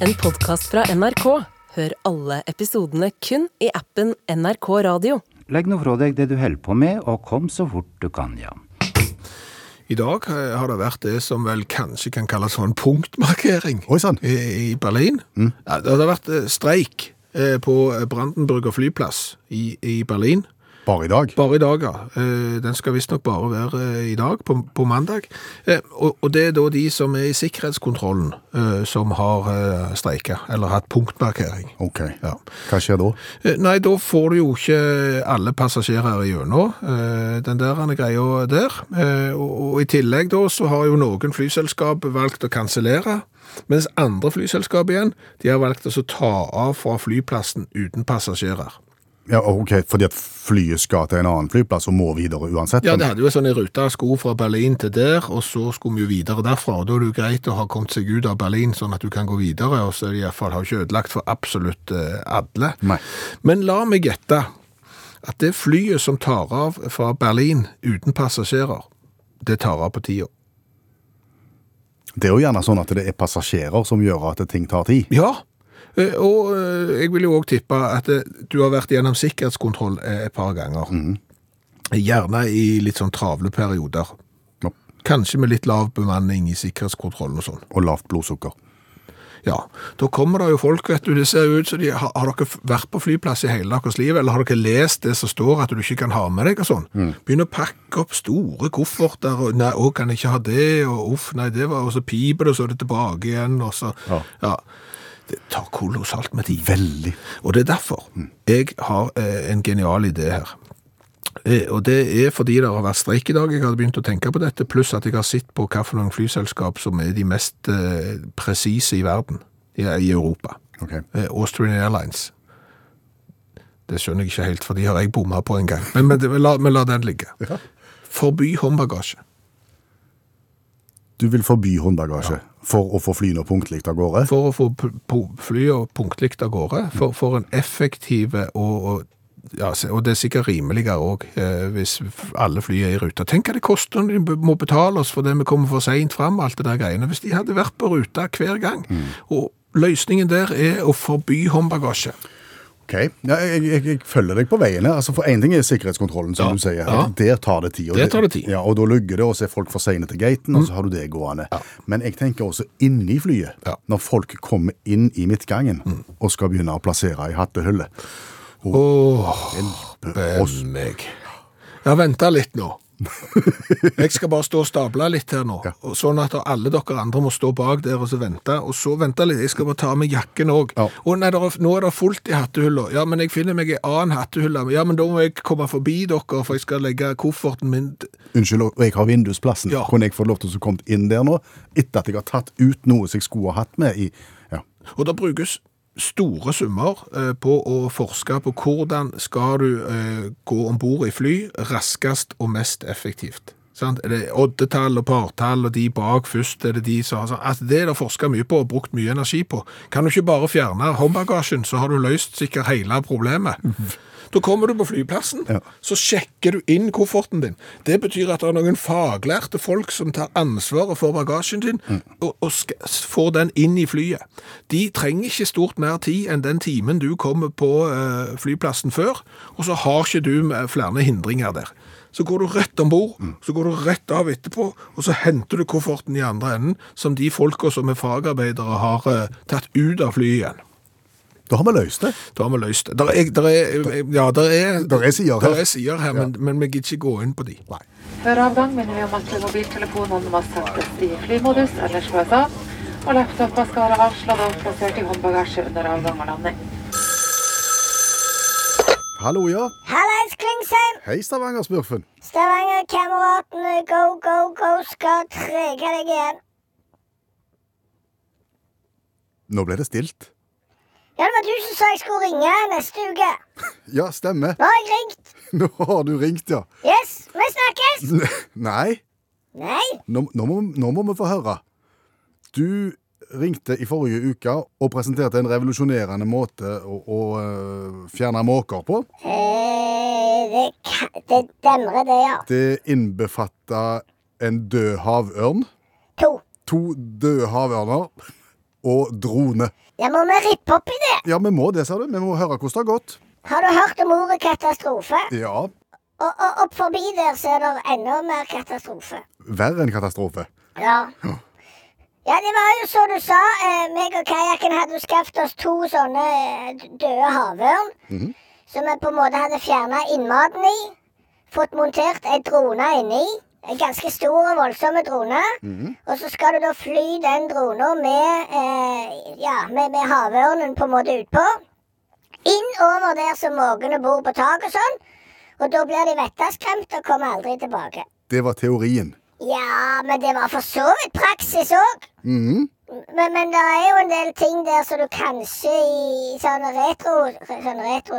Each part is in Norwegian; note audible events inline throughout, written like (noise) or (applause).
En podkast fra NRK. Hør alle episodene kun i appen NRK Radio. Legg nå fra deg det du holder på med, og kom så fort du kan, ja. I dag eh, har det vært det som vel kanskje kan kalles for en punktmarkering Oi sann. i, i Berlin. Mm. det har vært eh, streik eh, på Brandenburger flyplass i, i Berlin. Bare i dag. Bare i dag, ja. Eh, Den skal visstnok bare være eh, i dag, på, på mandag. Eh, Og, det er da de som er i sikkerhetskontrollen som har streika, eller hatt punktmarkering. Ok. Ja. Hva skjer da? Nei, da får du jo ikke alle passasjerer igjennom den der han er greia der. Og i tillegg da så har jo noen flyselskap valgt å kansellere, mens andre flyselskap igjen, de har valgt å ta av fra flyplassen uten passasjerer. Ja, ok, Fordi at flyet skal til en annen flyplass og må videre uansett? Ja, det hadde jo en sånn rute sko fra Berlin til der, og så skulle vi jo videre derfra. og Da er det jo greit å ha kommet seg ut av Berlin, sånn at du kan gå videre, og så iallfall i hvert fall har ikke ødelagt for absolutt eh, alle. Nei. Men la meg gjette at det flyet som tar av fra Berlin uten passasjerer, det tar av på tida. Det er jo gjerne sånn at det er passasjerer som gjør at ting tar tid. Ja, og eh, jeg vil jo òg tippe at eh, du har vært gjennom sikkerhetskontroll eh, et par ganger. Gjerne i litt sånn travle perioder. Ja. Kanskje med litt lav bemanning i sikkerhetskontrollen og sånn. Og lavt blodsukker. Ja, da kommer det jo folk, vet du, det ser ut som de har, har dere vært på flyplass i hele deres liv, eller har dere lest det som står at du ikke kan ha med deg og sånn? Begynner å pakke opp store kofferter, og nei, å, kan jeg ikke ha det, og uff, nei, det var, og så piper det, og så er det tilbake igjen, og så, Ja. ja. Det tar kolossalt med tid. Veldig. Og det er derfor jeg har eh, en genial idé her. Eh, og det er fordi det har vært streik i dag, jeg hadde begynt å tenke på dette, pluss at jeg har sett på noen flyselskap som er de mest eh, presise i verden, i, Europa. Ok. Eh, Austrian Airlines. Det skjønner jeg ikke helt, for de har jeg bomma på en gang. Men, men, men la, men la den ligge. Forby håndbagasje. Du vil forby håndbagasje for å få flyene punktlig av gårde? For å få flyene punktlig av gårde, for, for en effektiv og, og ja, og det er sikkert rimeligere òg, eh, hvis alle fly er i rute. Tenk hva det koster når de må betale oss fordi vi kommer for seint fram, alt det der greiene. Hvis de hadde vært på ruta hver gang. Og løsningen der er å forby håndbagasje. Ok, ja, jeg, jeg, jeg følger deg på veien her. Altså, for én ting er sikkerhetskontrollen, som Ja, du sier. ja. Der tar det tid. og det tar det tid. Mm. Ja, og da lugger det, og så er folk for seine til gaten, og så har du det gående. Men jeg tenker også inni flyet. Mm. når folk kommer inn i midtgangen og skal begynne å plassere i hattehullet. Åh, oh, oh, meg. Ja, vent litt nå. Jeg skal bare stå og stable litt her nå, Ja. sånn at alle dere andre må stå bak der og så vente, og så vente litt, jeg skal bare ta med jakken også. Ja. Og nei, er, nå er det fullt i hattehylla. Ja, men jeg finner meg en annen hattehylle. Ja, men da må jeg komme forbi dere, for jeg skal legge kofferten min. Unnskyld, og jeg har vindusplassen. Ja. Kunne jeg få lov til å komme inn der nå, etter at jeg har tatt ut noe som jeg skulle ha hatt med i ja. Og det brukes store summer eh, på å forske på hvordan skal du gå gå ombord i fly raskest og mest effektivt. Sant? Er det oddetall og partall og de bak først, er det de som har sånn? Altså, det er det forska mye på og brukt mye energi på. Kan du ikke bare fjerne håndbagasjen, så har du løst sikkert hele problemet. (laughs) Da kommer du på flyplassen, Ja. så sjekker du inn kofferten din. Det betyr at det er noen faglærte folk som tar ansvaret for bagasjen din, og, og skal, får den inn i flyet. De trenger ikke stort mer tid enn den timen du kommer på uh, flyplassen før, og så har ikke du med flere hindringer der. Så går du rett ombord, så går du rett av etterpå, og så henter du kofferten i andre enden, som de folka som er fagarbeidere har uh, tatt ut av flyet igjen. Da har vi løst det. Da har vi løst det. Der er, der er, ja, der er, Der er sider her. Er sider her, men, men vi gidder ikke gå inn på de. Nei. Før avgang minner vi om at mobiltelefonene må settes i flymodus eller slås av, og laptoper skal være avslått og plassert i håndbagasje under avgang og landing. Hallo, ja. Hallais, Klingsheim! Hei, Stavanger-smurfen. Stavanger-kameratene go, go, go skal trege deg igjen. Nå ble det stilt. Ja, det var du som sa jeg skulle ringe neste uke. (laughs) Ja, stemmer. Nå har jeg ringt. (laughs) Nå har du ringt, ja. Yes, vi snakkes. (laughs) Nei, Nei, nå, nå, må, nå må vi få høre. Du ringte i forrige uke og presenterte en revolusjonerende måte å, å øh, fjerne måker på. eh, det, det demrer det, ja. Det innbefatta en død havørn. To. To døde havørner. Og drone. Ja, må vi rippe opp i det? Ja, vi må det, sa du. Vi må høre hvordan det har gått. Har du hørt om ordet katastrofe? Ja, Og, og opp forbi der så er det enda mer katastrofe. verre enn katastrofe. Ja. Ja, det var jo så du sa. Eh, meg og kajakken hadde skaffet oss to sånne eh, døde havørn. Som vi på en måte hadde fjerna innmaten i. Fått montert ei drone inni. En ganske stor og voldsom drone. Og så skal du da fly den drona med, eh, ja, med, med havørnen på en måte utpå. Inn over der som måkene bor på tak og sånn. Og da blir de vettaskremt og kommer aldri tilbake. Det var teorien. Ja, men det var for så vidt praksis òg. Mhm. Men, men det er jo en del ting der som du kanskje i sånn retro sånn retro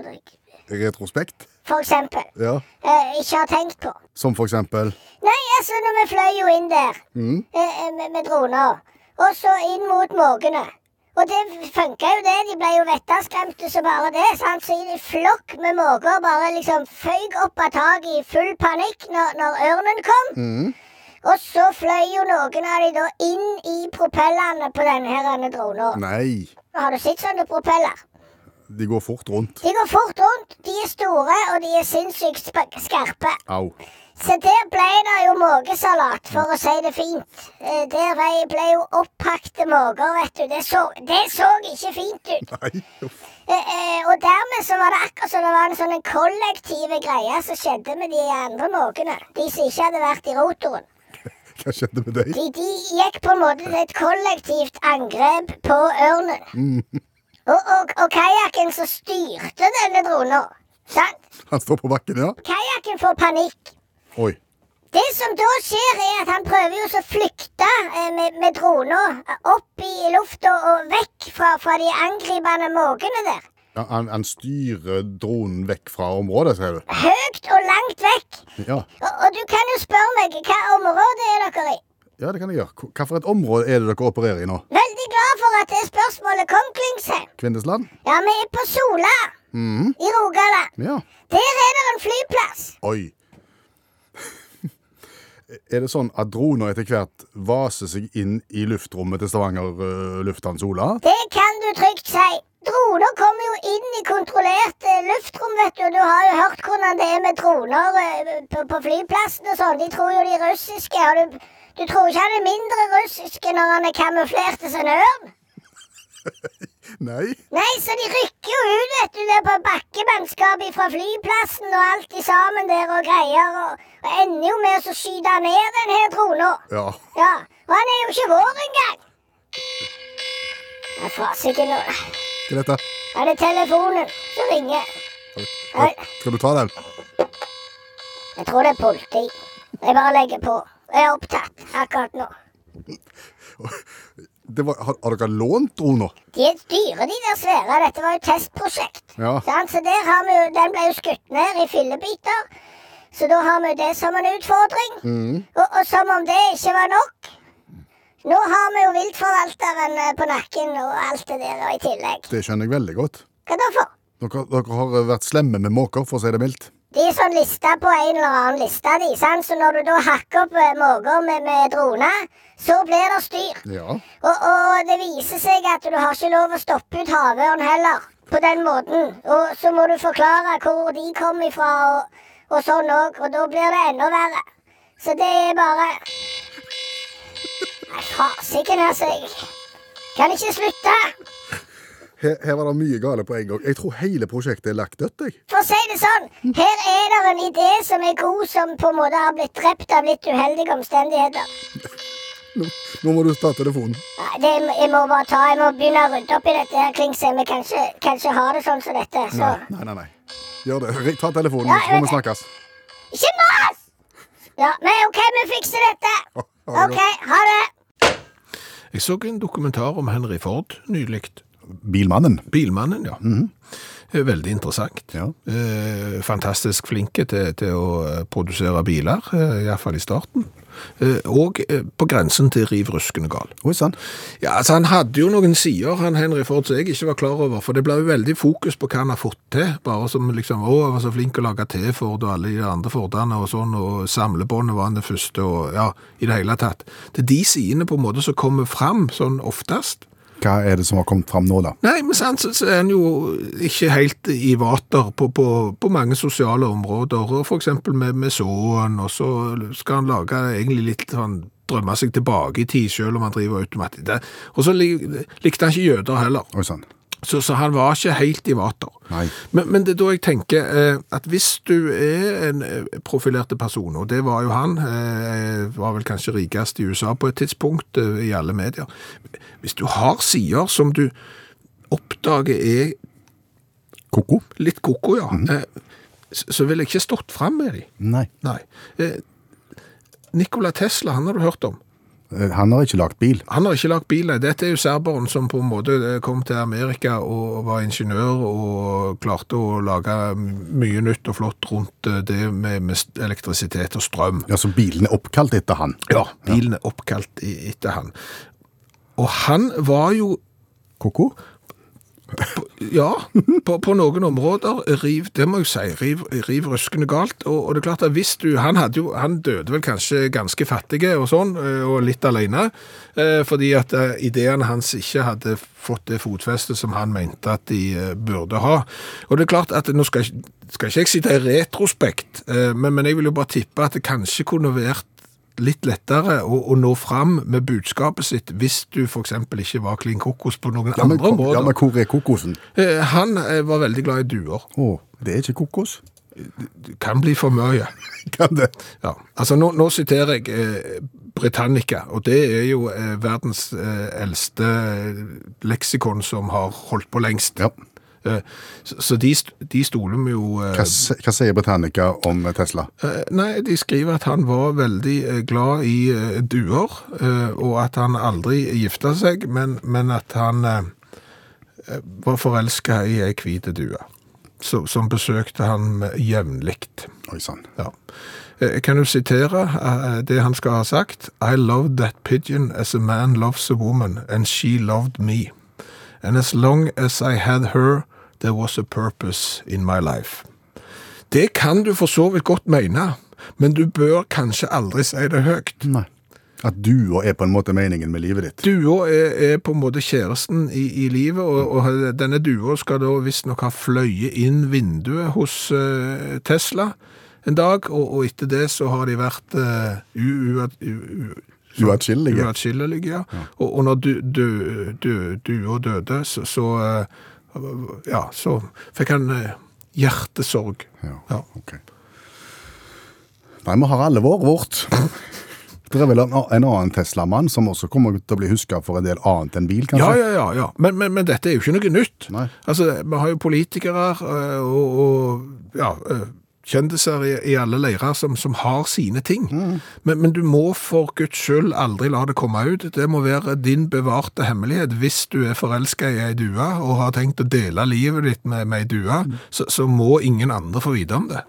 Retrospekt. For eksempel, Ja, eh, ikke har tenkt på. som for eksempel. Nei, altså, når vi fløy jo inn der Mhm. eh, eh, med, med droner, og så inn mot måkene. Og det funka jo, det. De ble jo vettaskremte som bare det. sant? Så i flokk med måker bare liksom føyk opp av taket i full panikk når, når ørnen kom. Mhm. Og så fløy jo noen av de da inn i propellene på denne her dronen. Har du sett sånne propeller? De går fort rundt. De går fort rundt, de er store, og de er sinnssykt skarpe. Au. Så der ble det jo måkesalat, for å si det fint. Eh, Der ble, jo opppakte måker, vet du. Det så, det så ikke fint ut. (laughs) Nei, uff. Eh, eh, og dermed så var det akkurat som det var en sånn en kollektive greie som skjedde med de andre måkene. De som ikke hadde vært i rotoren. Hva skjedde med deg? De, de gikk på en måte til et kollektivt angrep på ørnen. Og, og, og kajakken som styrte denne drona, sant? Han står på bakken, ja? Kajakken får panikk. Oi. Det som da skjer, er at han prøver jo å flykte eh, med, med drona opp i lufta og vekk fra, fra de angripende måkene der. Ja, han, han styrer dronen vekk fra området, sier du? Høyt og langt vekk. Ja. Og, og du kan jo spørre meg hva område er dere i? ja, det kan jeg gjøre. Hva for et område er det dere opererer i nå? For at det spørsmålet kom, Klingsheim. Kvindesland? Ja, vi er på Sola Mhm. i Rogaland. Ja. Der er det en flyplass. Oi. (laughs) Er det sånn at droner etter hvert vaser seg inn i luftrommet til Stavanger uh, lufthavn Sola? Det kan du trygt si. Droner kommer jo inn i kontrollert luftrom, vet du. Du har jo hørt hvordan det er med droner eh, på, på flyplassen og sånn. De tror jo de russiske. Og du, du tror ikke han er mindre russiske når han er kamuflert som en ørn? (laughs) Nei. Nei, så de rykker jo ut, vet du, der på bakkemannskap fra flyplassen og alt i sammen der og greier. Og, og ender jo med å skyte ned den her trona. Ja. Ja, og han er jo ikke vår engang. Jeg får ikke nå. Hva er dette? Er det telefonen som ringer? Skal du ta den? jeg tror det er politi. Jeg bare legger på. Jeg er opptatt akkurat nå. (laughs) Det var, har, har dere lånt droner? De er dyre, de der svære. Dette var jo testprosjekt. Ja. Så vi Den ble jo skutt ned i fillebiter. Så da har vi det som en utfordring. Og, og som om det ikke var nok. Nå har vi jo viltforvalteren eh, på nakken og alt det der og i tillegg. Det skjønner jeg veldig godt. Hva da for? Dere, dere har vært slemme med måker, for å si det mildt. De er sånn lista på en eller annen liste, de. Sant? Så når du da hakker opp eh, måker med, med droner, så blir det styr. Ja. Og, og det viser seg at du har ikke lov å stoppe ut havørn heller. På den måten. Og så må du forklare hvor de kom ifra, og, og sånn òg. Og da blir det enda verre. Så det er bare Nei, fasiken, altså. Jeg kan ikke slutte. Her, her var det mye gale på en gang. Jeg tror hele prosjektet er lagt dødt, jeg. For å si det sånn, her er det en idé som er god, som på en måte har blitt drept av litt uheldige omstendigheter. Nå, nå må du ta telefonen. Nei, det, jeg må bare ta, jeg må begynne å rydde opp i dette her, klingset. Vi kan ikke, kan ikke ha det sånn som dette. Så Nei, nei, nei. nei. Gjør det. Ta telefonen, Ja, så må vi snakkes. Ikke mas! Ja, men OK, vi fikser dette. Ha det OK, ha det. Jeg så en dokumentar om Henry Ford nylig. Bilmannen. Bilmannen, ja. Eh, Veldig interessant. Ja. Eh, fantastisk flinke til, til å eh, produsere biler, eh, iallfall i starten. Eh, og på grensen til riv ruskende gal. Oi sann. Ja, altså Han hadde jo noen sider, han Henry Ford, som jeg ikke var klar over. For det ble jo veldig fokus på hva han har fått til. Bare som liksom Å, han var så flink å lage T-Ford og alle de andre Fordene og sånn. Og samlebåndet var han det første, og ja, i det hele tatt. Det er de sidene på en måte som kommer fram sånn oftest. Hva er det som har kommet fram nå, da? Nei, men sant, så, er han jo ikke helt i vater på, på, på mange sosiale områder, f.eks. med, med såen, og så skal han lage egentlig litt sånn drømme seg tilbake i tid, selv om han driver automatisk. Det- Og så likte han ikke jøder heller, Oi sann. Så, så han var ikke helt i vater. Nei. Men, men det er da jeg tenker eh, at hvis du er en eh, profilerte person, og det var jo han, eh, var vel kanskje rikest i USA på et tidspunkt eh, i alle medier, hvis du har sider som du oppdager er Koko? litt koko, ja, eh, så, så ville jeg ikke stått frem med dem. Nei. Nei. Nikola Tesla, han har du hørt om. Eh, Han har ikke lagt bil. Han har ikke lagt bil. Dette er jo serberen som på en måte eh, kom til Amerika og var ingeniør og klarte å lage mye nytt og flott rundt eh, det med, med elektrisitet og strøm. Ja, Så bilen er oppkalt etter han? Ja, bilen er oppkalt etter han. Og han var jo Koko? Ja, på, på noen områder riv, det må jeg si, riv, riv ruskende galt. Og, og det er klart at hvis du, han jo, han døde vel kanskje ganske fattige og sånn, eh, og litt alene, eh, fordi at eh, ideene hans ikke hadde fått det fotfestet som han mente at de burde ha. Og det er klart at nå skal, skal ikke jeg sitte i retrospekt, men, men jeg vil jo bare tippe at det kanskje kunne vært litt lettere å, å nå fram med budskapet sitt hvis du eksempel ikke var klin kokos på noen Ja, men, andre områder. ja, men hvor er kokosen? Eh, Han eh, var veldig glad i duer. Å, det er ikke kokos? Det kan bli for mye. (laughs) Kan det? Ja. Altså, nå, nå siterer jeg eh, Britannica, og det er jo eh, verdens eh, eldste leksikon som har holdt på lengst. Ja. Eh, så de, de stoler vi jo eh, Hva, hva sier Britannica om Tesla? eh, Nei, de skriver at han var veldig glad i duer, og at han aldri gifta seg, men, men at han var forelska i ei hvit due, som besøkte han jevnlig. Oi sann. Ja. Kan du sitere det han skal ha sagt? I loved that pigeon as a man loves a woman, and she loved me. And as long as I had her, there was a purpose in my life. Det kan du for så vidt godt mene, men du bør kanskje aldri si det høyt. Nei. At dua er på en måte meningen med livet ditt. Dua er, er på en måte kjæresten i, i livet, og, og denne dua skal da visstnok ha fløyet inn vinduet hos uh, Tesla en dag, og, og etter det så har de vært uh, Uatskillelige. Uatskillelige, ja. Og, og når du, du, du, dua døde, så, så eh, ja, så fikk han eh, hjertesorg. Ja, Ja. ok. Nei, vi har alle vår vårt. Det er vel en, en annen Tesla-mann som også kommer til å bli huska for en del annet enn bil, Ja, kanskje? ja, ja. ja. Men, men, men dette er jo ikke noe nytt. Nei. Altså, Vi har jo politikere eh, og, og ja, eh, kjendiser i, i alle leirer som, som har sine ting. Men, men du må for Guds skyld aldri la det komme ut. Det må være din bevarte hemmelighet. Hvis du er forelska i ei due og har tenkt å dele livet ditt med, med ei due, så, så må ingen andre få vite om det.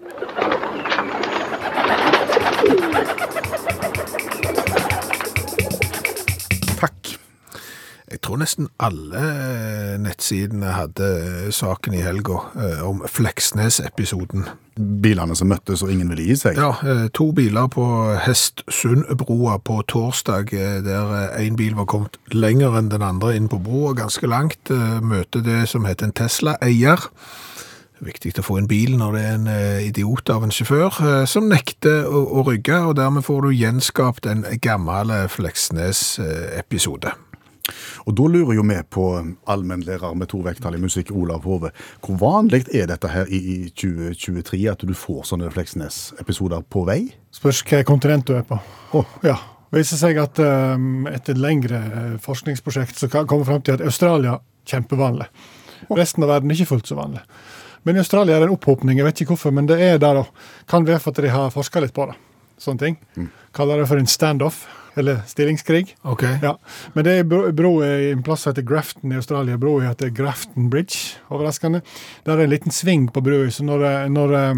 Tror nesten alle eh, nettsidene hadde eh, saken i helga eh, om Fleksnes-episoden. Bilene som møttes og ingen ville gi seg. Ja, to biler på Hestsundbroa på torsdag, der én bil var kommet lenger enn den andre inn på broa, ganske langt. Møter det som heter en Tesla-eier. Viktig å få en bil når det er en idiot av en sjåfør som nekter å, å rygge, og dermed får du gjenskapt en gammel Fleksnes-episode. Og da lurer jo vi på um, allmennlærer med to vekttall i musikk, Olav Hove. Hvor vanlig er dette her i, i 2023, at du får sånne Fleksnes-episoder på vei? Spørs hva kontinent du er på. Oh. Ja. Viser seg at um, etter lengre eh, forskningsprosjekt så kommer komme fram til at Australia kjempevanlig. Resten av verden er ikke fullt så vanlig. Men i Australia er det en opphopning, jeg vet ikke hvorfor, men det er der òg. Kan være for at de har forska litt på det. Sånne ting. Kaller det for en standoff, eller stillingskrig. Ok. Ja, Men det er bro, i en plass som heter Grafton i Australia. Broa heter Grafton Bridge, overraskende. Der er en liten sving på broa, så når, eh, når eh,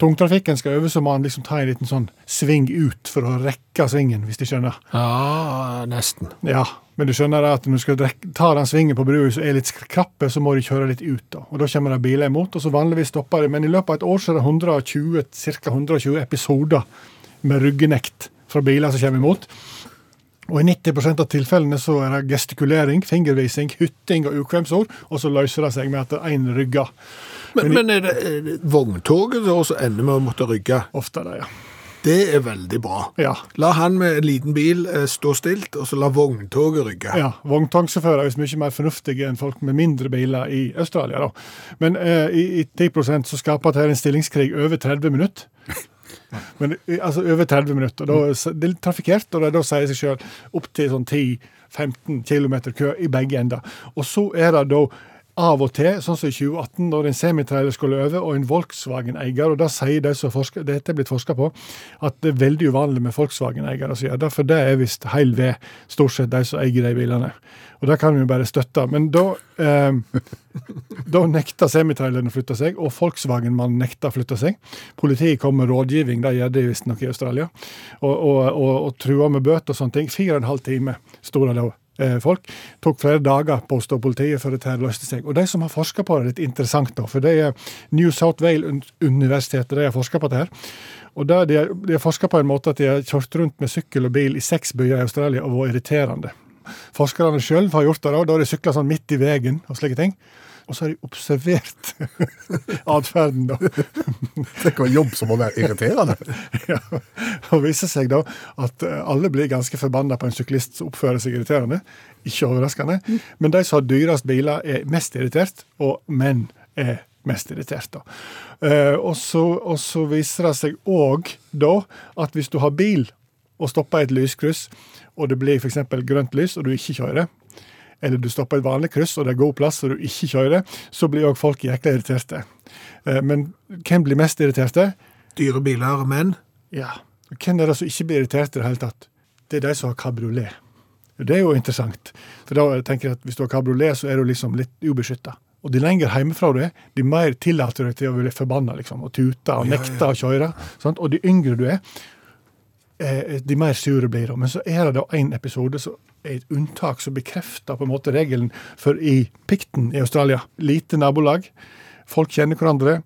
tungtrafikken skal over, så må han liksom ta en liten sånn sving ut for å rekke svingen, hvis du skjønner. Ja, nesten. Ja, men du skjønner at når du skal ta den svingen på brua som er litt krappe, så må du kjøre litt ut. da. Og Da kommer det biler imot, og så vanligvis stopper de. Men i løpet av et år så er det 120, ca. 120 episoder med ryggenekt fra biler som kommer imot. Og i 90% av tilfellene så er det gestikulering, fingervising, hytting og ukvemsord, og så løser det seg med at én rygger. Men, men er, det, er det vogntoget da også ender med å måtte rygge? Ofte det, ja. Det er veldig bra. Ja. La han med en liten bil eh, stå stilt, og så la vogntoget rygge. Ja, Vogntogsjåfører er visst mye mer fornuftige enn folk med mindre biler i Australia. da. Men eh, i, i 10% så skaper dette en stillingskrig over 30 minutter. Men altså over 30 minutter. Da, det er litt trafikkert, og det da sier seg sjøl opptil sånn 10-15 km kø i begge ender. Og så er det da av og til, sånn som i 2018, når en semitrailer skulle over, og en Volkswagen-eier, og da sier de som forsker, dette er blitt forska på, at det er veldig uvanlig med Volkswagen-eiere som gjør det, for det er visst heil ved stort sett de som eier de bilene. Og det kan vi jo bare støtte. Men da, eh, da nekta semitraileren å flytte seg, og Volkswagen-mannen nekta å flytte seg. Politiet kom med rådgivning, det gjør de visstnok i Australia, og, og, og, og trua med bøter og sånne ting. Fire og en halv time sto det da eh, folk. Tok flere dager, påstår politiet, før dette løste seg. Og de som har forska på det, er litt interessant, da, for det er New South Wales-universitetet de har forska på det her. Og det de, har- de har forska på en måte at de har kjørt rundt med sykkel og bil i seks byer i Australia og vært irriterende. Forskerne sjøl har gjort det, da, da de sykla sånn midt i veien og slike ting. Og så har de observert (laughs) atferden, da. Tenk å ha jobb som må være irriterende. (laughs) Ja, og viser seg da at eh, alle blir ganske forbanna på en syklist som oppfører seg irriterende. Ikke overraskende. Men de som har dyrest biler, er mest irritert, og menn er mest irritert. da. Eh, og, så, og så viser det seg òg da at hvis du har bil og stopper i et lyskryss, og det blir f.eks. grønt lys, og du ikke kjører, eller du stopper et vanlig kryss, og det er god plass, og du ikke kjører, så blir òg folk jækla irriterte. Eh, men hvem blir mest irriterte? Dyre biler, menn. Ja. Hvem er det som ikke blir irritert i det hele tatt? Det er de som har kabriolet. Det er jo interessant. For da tenker jeg at Hvis du har kabriolet, så er du liksom litt ubeskytta. Og de lenger hjemmefra du er, de mer tillater du deg til å bli forbanna liksom, og tute og nekte å kjøre. Sant? Og de yngre du er, de mer sure blir de. Men så er det da en episode som er et unntak som bekrefter på en måte regelen. For i Pikten i Australia, lite nabolag, folk kjenner hverandre.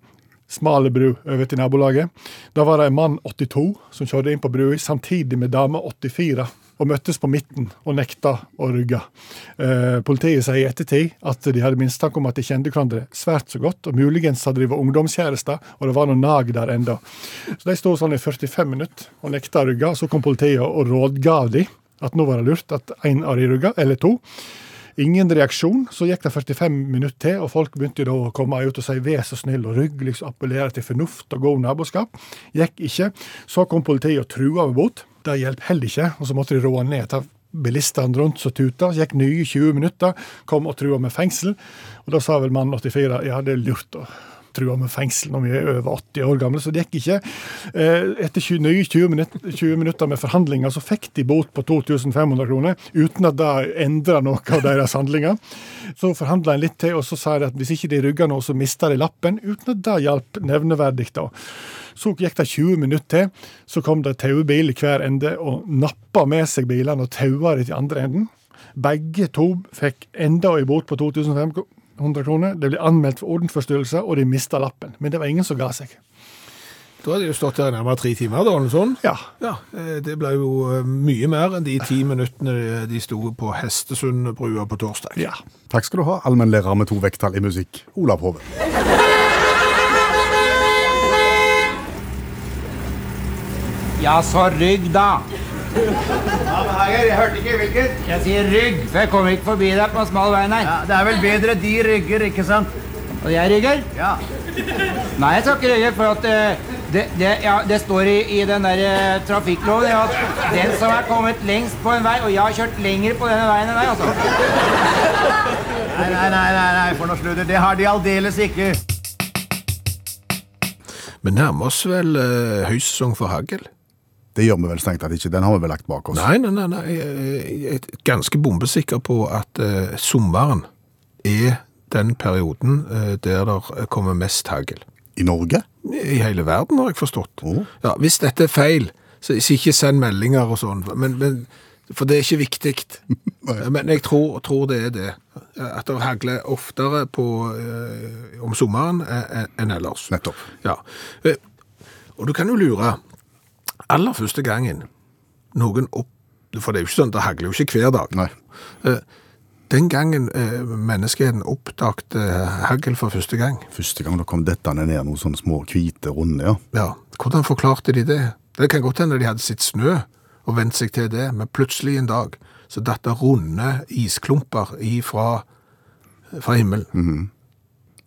Smale bru over til nabolaget. Da var det en mann 82 som kjørte inn på brua samtidig med dame 84. Og møttes på midten og nekta å rygge. Eh, politiet sier i ettertid at de hadde mistanke om at de kjente hverandre svært så godt, og muligens hadde de vært ungdomskjærester, og det var noe nag der enda. Så de sto sånn i 45 minutter og nekta å rygge. Så kom politiet og rådgav de at nå var det lurt at én av de rygga, eller to. Ingen reaksjon. Så gikk det 45 minutter til, og folk begynte da å komme ut og si 'vær så snill' og rygg, liksom appellere til fornuft og god naboskap. Gikk ikke. Så kom politiet og trua med bot. Det hjalp heller ikke, og så måtte de roe ned. ta Bilistene rundt som tuta. Gikk nye 20 minutter, kom og trua med fengsel. Og da sa vel mann 84 ja, det er lurt å trua med fengsel når vi er over 80 år gamle, så det gikk ikke. Eh, Etter 20, nye 20 minutter, 20 minutter med forhandlinger så fikk de bot på 2500 kroner, uten at det endra noe av deres handlinger. Så forhandla en litt til, og så sa de at hvis ikke de rygga nå, så mista de lappen, uten at det hjalp nevneverdig. da. Så gikk det 20 minutter til, så kom det taubil i hver ende og nappa med seg bilene og taua de til andre enden. Begge to fikk enda en bot på 2500 kroner. Det ble anmeldt for ordensforstyrrelse, og de mista lappen. Men det var ingen som ga seg. Da hadde de jo stått her i nærmere tre timer, da, eller noe. Ja, Ja, eh, det ble jo eh, mye mer enn de ti minuttene de sto på Hestesundbrua på torsdag. ja. Takk skal du ha, allmennlærer med to vekttall i musikk, Olav Hove. Ja, så rygg, da. Jeg hørte ikke hvilket. Jeg sier rygg, for jeg kommer ikke forbi deg på en smal vei, nei. Ja, det er vel bedre de rygger, ikke sant? Og jeg rygger? Ja. Nei, jeg skal ikke rygge, for at eh, det, det, ja, det står i, i den der eh, trafikkloven ja, at den som er kommet lengst på en vei, og jeg har kjørt lenger på denne veien enn deg, altså. Nei, nei, nei, nei, nei, for noe sludder. Det har de aldeles ikke. Vi nærmer oss vel eh, høysesong for hagl. Det gjør vi vel strengt tatt ikke. Den har vi vel lagt bak oss. Nei, nei, nei, nei. Jeg er ganske bombesikker på at eh, sommeren er den perioden eh, der det kommer mest hagl. I Norge? I hele verden, har jeg forstått. Oh. Ja, hvis dette er feil, så ikke send meldinger og sånn, men, men, for det er ikke viktig. (laughs) men jeg tror, tror det er det. At det hagler oftere på, eh, om sommeren eh, enn ellers. Nettopp. Ja. Eh, Og du kan jo lure, aller første gangen noen opp For det er jo ikke sånn, det hagler jo ikke hver dag. Nei. Eh, Den gangen eh, menneskeheten oppdaget eh, hagl for første gang, Første gang da kom dette ned noen sånne små hvite runde, ja. ja, hvordan forklarte de det? Det kan godt hende de hadde sett snø og vent seg til det, men plutselig en dag så datt det runde isklumper ifra fra himmelen.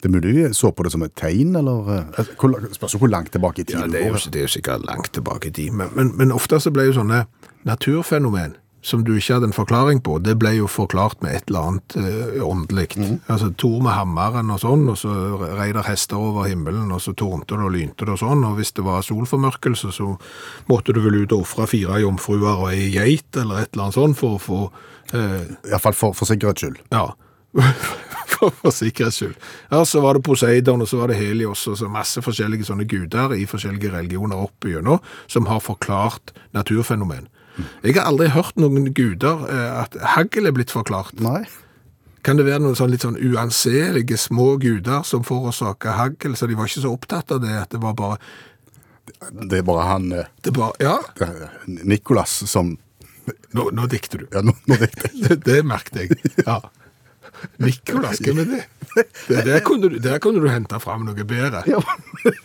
Det er mulig de så på det som et tegn, eller eh, hvor, Spørs hvor langt tilbake i tid Ja, det er, jo, det er jo sikkert langt tilbake i tid, men, men, men ofte så ble jo sånne naturfenomen som du ikke hadde en forklaring på, det ble jo forklart med et eller annet eh, åndelikt. Altså Tor med hammeren og sånn, og så rei der hester over himmelen, og så tårnte det og lynte det og sånn, og hvis det var solformørkelse, så måtte du vel ut og ofre fire jomfruer og ei geit, eller et eller annet sånt, for å få eh, Iallfall for, for sikkerhets skyld. ja. For, for sikkerhets skyld. Ja, så var det Poseidon, og så var det Helios, og så masse forskjellige sånne guder i forskjellige religioner opp igjennom, som har forklart naturfenomen. Jeg har aldri hørt noen guder eh, at hagl er blitt forklart. Nei. Kan det være noen sånn litt sånn uanselige små guder som forårsaker hagl, så de var ikke så opptatt av det, at det var bare, Det er bare han det er bare ja, Nikolas som nå, nå dikter du. Ja, nå, nå dikter jeg. (laughs) Det, det merket jeg. Ja. Nikolas, hvem du det? det der, kunne du, der kunne du hente fram noe bedre. Ja,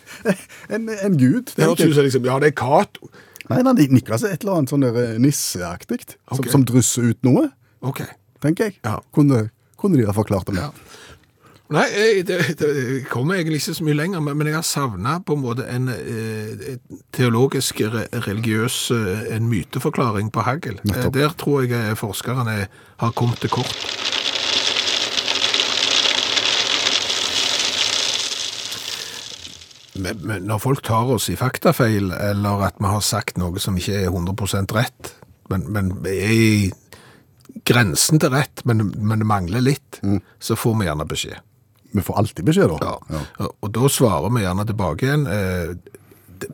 (laughs) en, en gud. Det hørtes ut som liksom, ja, det er Cato. Nei, nei, Niklas er et eller annet sånn der, eh, nisseaktig, som, Ok. som drysser ut noe, Ok. tenker jeg. Ja. Kunne, kunne de ha forklart det med. Nei, jeg, det, det kommer egentlig ikke så mye lenger, men, men jeg har savna på en måte en eh, teologisk, re, religiøs eh, en myteforklaring på hagl. Eh, Nettopp. Der tror jeg eh, forskerne har kommet til kort. Men, men når folk tar oss i faktafeil, eller at vi har sagt noe som ikke er 100 rett, men, men er i grensen til rett, men, men det mangler litt, så får vi gjerne beskjed. Vi får alltid beskjed, da. Ja. Og, og da svarer vi gjerne tilbake igjen eh,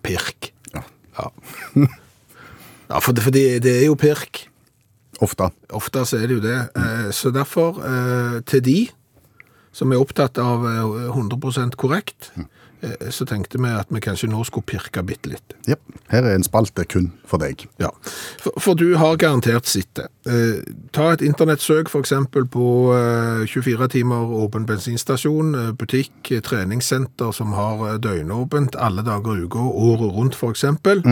pirk. Ja. Ja, (laughs) ja for, det, for det, det er jo pirk. Ofte. Ofte så er det jo det. Eh, så derfor, eh, til de som er opptatt av eh, 100% korrekt, eh, så tenkte vi at vi kanskje nå skulle pirke bitte litt. Jep. Her er en spalte kun for deg. Ja, for, for du har garantert sett det. Eh, ta et internettsøk eksempel på eh, 24 timer åpen bensinstasjon, eh, butikk, eh, treningssenter som har eh, døgnåpent alle dager i uka, året rundt for eksempel.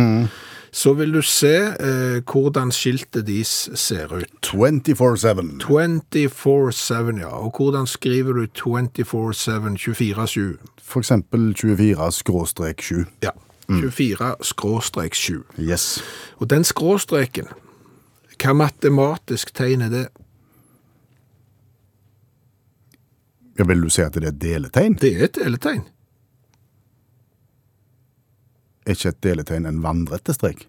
Så vil du se eh, hvordan skiltet deres ser ut. 24-7. 24-7, ja. Og hvordan skriver du 24-7, 24-7? For eksempel 24-7. Ja. 24-7. Yes. Og den skråstreken, hva matematisk tegn er det? Ja, vil du si at det er et deletegn? Det er et deletegn. Er ikke et deletegn en vandrete strek?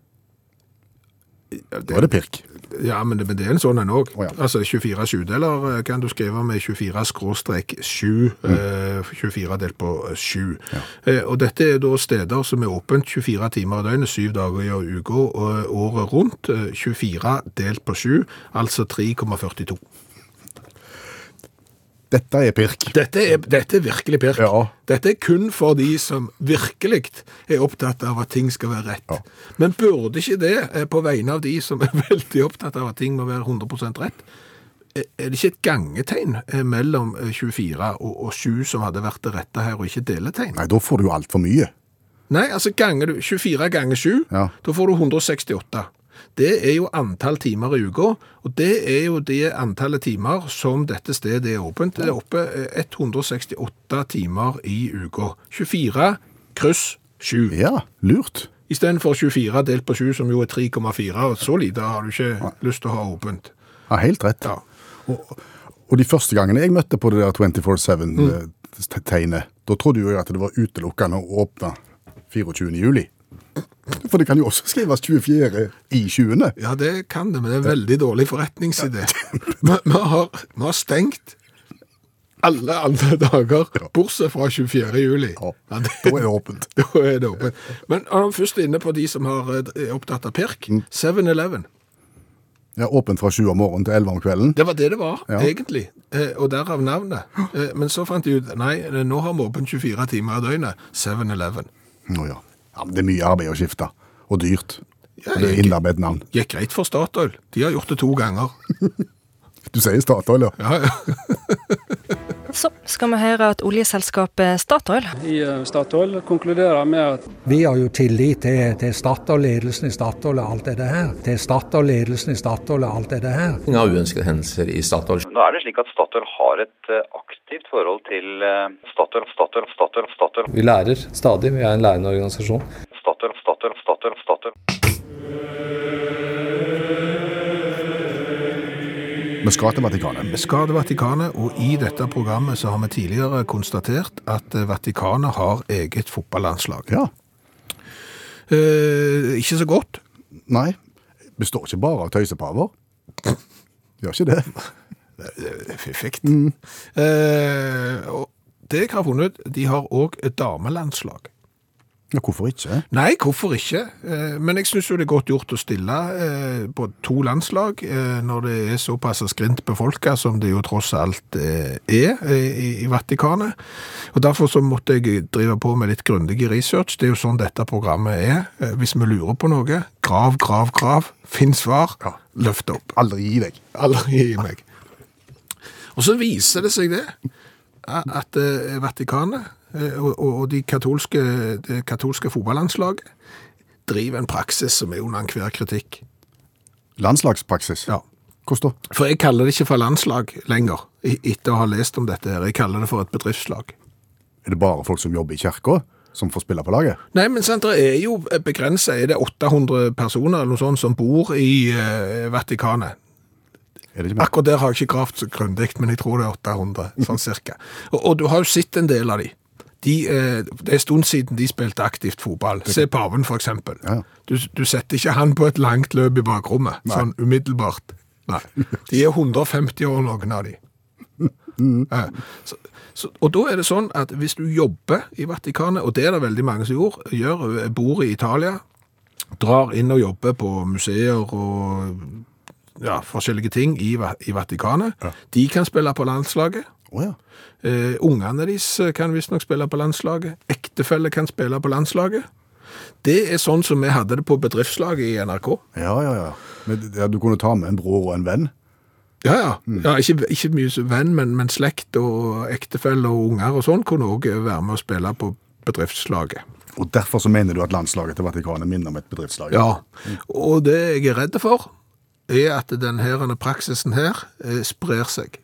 Ja, Da er det pirk. Ja, men det, men det er en sånn en òg. Oh, ja. Altså 24 sjudeler eh, kan du skrive med 24 skråstrek 7, eh, 24 delt på 7. Eh, og dette er da steder som er åpent 24 timer i døgnet, 7 dager i uka, året rundt. Eh, 24 delt på 7, altså 3,42. Dette er pirk. Dette er, dette er virkelig pirk. Ja. Dette er kun for de som virkelig er opptatt av at ting skal være rett. Men burde ikke det, eh, på vegne av de som er (laughs) veldig opptatt av at ting må være 100 rett, er er det ikke et gangetegn eh, mellom eh, 24 og, og 7 som hadde vært det rette her, og ikke deletegn? Nei, da får du jo altfor mye. Nei, altså ganger du 24 ganger 7, Ja. da får du 168. Det er jo antall timer i uka, og det er jo det antallet timer som dette stedet er åpent. Det er oppe eh, 168 timer i uka. 24 kryss 7. Ja, lurt. I stedet for 24 delt på 7, som jo er 3,4. og Så lite har du ikke lyst til å ha åpent. Ja, helt rett. Ja. Og, og de første gangene jeg møtte på det der 24-7-tegnet, da trodde jo jeg at det var utelukkende å åpne 24. juli. For det kan jo også skrives 24. i 20. Ja, det kan det, men det er en veldig dårlig forretningsidé. Vi, vi, har, vi har stengt alle andre dager, bortsett fra 24. juli. Ja, Ja, det, Da er det åpent. (laughs) da er det åpent. Men er vi først inne på de som har, eh, er opptatt av pirk, 7-Eleven. Ja, åpent fra sju om morgenen til 11 om kvelden. Det var det det var, Ja. egentlig. Eh, og derav navnet. Eh, men så fant de ut, nei, nå har vi åpent 24 timer i døgnet. 7-Eleven. Nå ja. Ja men det er mye arbeid å skifte. Og dyrt. Ja, Det er innarbeidet navn. gikk greit for Statoil. De har gjort det to ganger. (laughs) Du sier Statoil, ja. Ja, ja. (laughs) Så skal vi høre at oljeselskapet Statoil i eh, Statoil konkluderer med at Vi har jo tillit til, til Statoil-ledelsen i Statoil og alt det her. Til Statoil-ledelsen i Statoil og alt det her. av uønskede hendelser i Statoil. Nå er det slik at Statoil har et eh, aktivt forhold til eh, Statoil, Statoil, Statoil, Statoil. Vi lærer stadig, vi er en lærende organisasjon. Statoil, Statoil, Statoil, Statoil. Vi skal til Vatikanet. Vi skal til Vatikanet, og i dette programmet så har vi tidligere konstatert at eh, Vatikanet har eget fotballandslag. Ja. Eh, ikke så godt. Nei, består ikke bare av tøysepaver. Gjør ikke det. (laughs) Det fiffig. Eh, og det jeg har funnet, de har òg et damelandslag. Ja, hvorfor ikke? Nei, hvorfor ikke? Eh, Men jeg syns jo det er godt gjort å stille eh, på to landslag eh, når det er såpass skrint befolka som det jo tross alt er i, Vatikanet. Og Derfor så måtte jeg drive på med litt grundig research. Det er jo sånn dette programmet er. Hvis vi lurer på noe, grav, grav, grav. Finn svar. Løft opp. Aldri gi deg. Aldri gi meg. Og så viser det seg det, at Vatikanet og, og og de katolske, det katolske fotballandslaget driver en praksis som er under enhver kritikk. Landslagspraksis? Ja. Hvordan da? For jeg kaller det ikke for landslag lenger, e- etter å ha lest om dette her. Jeg kaller det for et bedriftslag. Er det bare folk som jobber i kirka som får spille på laget? Nei, men sant, det er jo begrenset. Er det 800 personer eller noe sånt som bor i uh, Vatikanet? Er det ikke? Akkurat der har jeg ikke gravd så grundig, men jeg tror det er 800, sånn cirka. Og, og du har jo sett en del av de. De eh, det er en stund siden de spilte aktivt fotball. Se Paven, eksempel. Ja. Du, du setter ikke han på et langt løp i bakrommet, sånn umiddelbart. Nei. De er 150 år, noen av de. (laughs) Eh, Så, så, og da er det sånn at hvis du jobber i Vatikanet, og det er det veldig mange som gjør, gjør bor i Italia, drar inn og jobber på museer og ja, forskjellige ting i, i Vatikanet. De kan spille på landslaget. Å ja. Eh, ungene deres kan visstnok spille på landslaget. Ektefelle kan spille på landslaget. Det er sånn som vi hadde det på bedriftslaget i NRK. Ja, ja, ja. Men, ja. Du kunne ta med en bror og en venn. Ja, ja. ja ikke, ikke mye venn, men, men slekt og ektefelle og unger og sånn kunne òg være med å spille på bedriftslaget. Og derfor så mener du at landslaget til Vatikanet minner om et bedriftslag? Ja, og det jeg er redd for, er at denne praksisen her eh, sprer seg.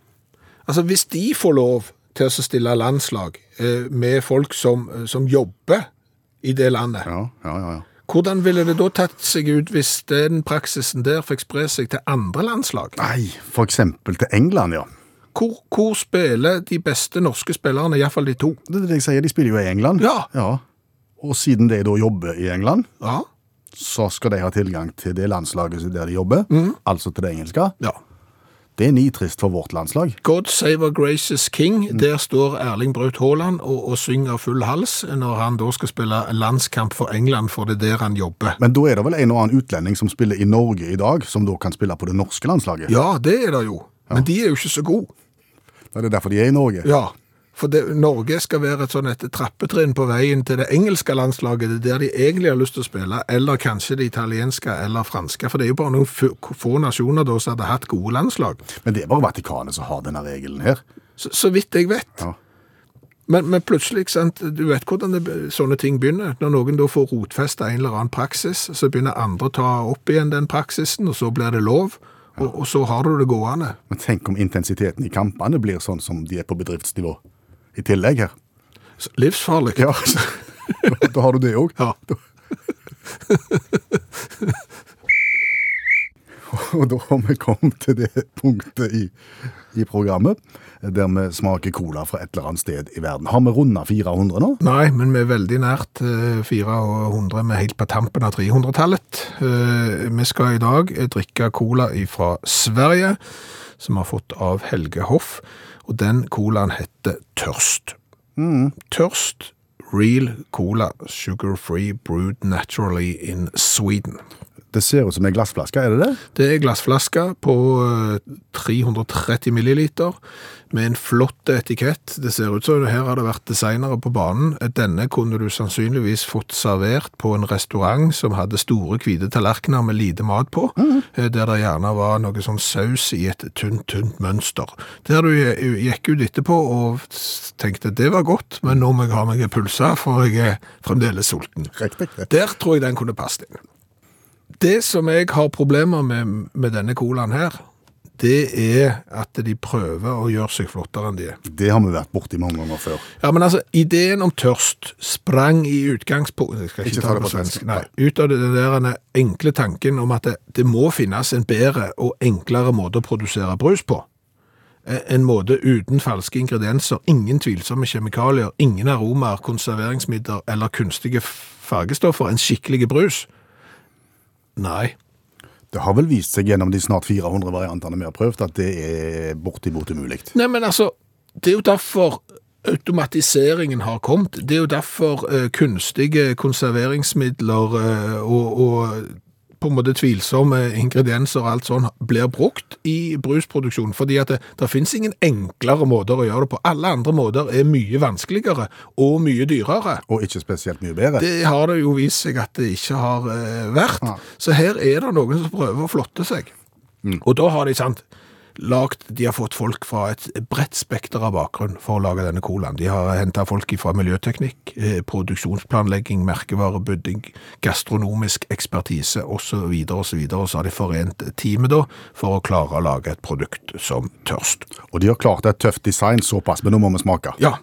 Altså, hvis de får lov til å stille landslag eh, med folk som, som jobber i det landet, Ja, ja, ja. ja. hvordan ville det da tatt seg ut hvis den praksisen der fikk spre seg til andre landslag? Nei, eksempel til England, ja. Hvor, hvor spiller de beste norske spillerne, iallfall de to? Det er det jeg sier, de spiller jo i England. Ja. ja. Og siden de da jobber i England, Ja. så skal de ha tilgang til det landslaget der de jobber, altså til det engelske. ja. Det er nitrist for vårt landslag. God Save Our Gracious King, der står Erling Braut Haaland og, og synger full hals når han da skal spille landskamp for England, for det er der han jobber. Men da er det vel en og annen utlending som spiller i Norge i dag, som da kan spille på det norske landslaget? Ja, det er det jo. Men de er jo ikke så gode. Det er derfor de er i Norge. Ja, for det, Norge skal være et sånn et trappetrinn på veien til det engelske landslaget. Det er der de egentlig har lyst til å spille, eller kanskje det italienske eller franske. For det er jo bare noen få, få nasjoner da som hadde hatt gode landslag. Men det er bare Vatikanet som har denne regelen her. Så, så vidt jeg vet. Ja. Men, men plutselig, sant, du vet hvordan det, sånne ting begynner. Når noen da får rotfesta en eller annen praksis, så begynner andre å ta opp igjen den praksisen, og så blir det lov. Og, og så har du det gående. Men tenk om intensiteten i kampene blir sånn som de er på bedriftsnivå. I tillegg her. Livsfarlig. Ja, (laughs) da har du det òg. Ja. (laughs) Og da har vi kommet til det punktet i, i programmet der vi smaker cola fra et eller annet sted i verden. Har vi runda 400 nå? Nei, men vi er veldig nært eh, 400, vi er helt på tampen av 300-tallet. Eh, Vi skal i dag eh, drikke cola fra Sverige, som har fått av Helge Hoff, og den colaen heter Tørst. Tørst Real Cola, sugar-free, brewed naturally in Sweden. Det ser ut som en glassflaske, er det det? Det er glassflaske på eh, 330 milliliter med en flott etikett. Det ser ut som her har det vært designere på banen. Denne kunne du sannsynligvis fått servert på en restaurant som hadde store hvite tallerkener med lite mat på, eh, der det gjerne var noe sånn saus i et tynt, tynt mønster. Der du gikk ut etterpå og tenkte det var godt, men nå må jeg ha meg en pølse, for jeg er fremdeles sulten. Riktig. Der tror jeg den kunne passet inn. Det som jeg har problemer med med denne colaen her, det er at de prøver å gjøre seg flottere enn de er. Det har vi vært borti mange ganger før. Ja, men altså, ideen om tørst sprang i utgangspunktet Jeg skal ikke, Ikke ta det på svensk. Nei, ut av den der enkle tanken om at det, det må finnes en bedre og enklere måte å produsere brus på. Eh, En måte uten falske ingredienser, ingen tvilsomme kjemikalier, ingen aromaer, konserveringsmidler eller kunstige fargestoffer, en skikkelig brus. Nei. Det har vel vist seg gjennom de snart 400 variantene vi har prøvd, at det er bortimot umulig. Nei, men altså, det er jo derfor automatiseringen har kommet. Det er jo derfor uh, kunstige konserveringsmidler uh, og, og på en måte tvilsomme ingredienser og alt sånn blir brukt i brusproduksjon, fordi at det, det finnes ingen enklere måter å gjøre det på. Alle andre måter er mye vanskeligere og mye dyrere. Og ikke spesielt mye bedre. Det har det jo vist seg at det ikke har vært. vært. Så her er det noen som prøver å flotte seg. Og da har de sant, lagt, de har fått folk fra et bredt spekter av bakgrunn for å lage denne colaen. De har hentet folk fra miljøteknikk, eh, produksjonsplanlegging, merkevarebygging, gastronomisk ekspertise osv. Og så videre, og så har de forent teamet da for å klare å lage et produkt som tørst. Og de har klart et tøft design såpass, men nå må vi smake. Ja.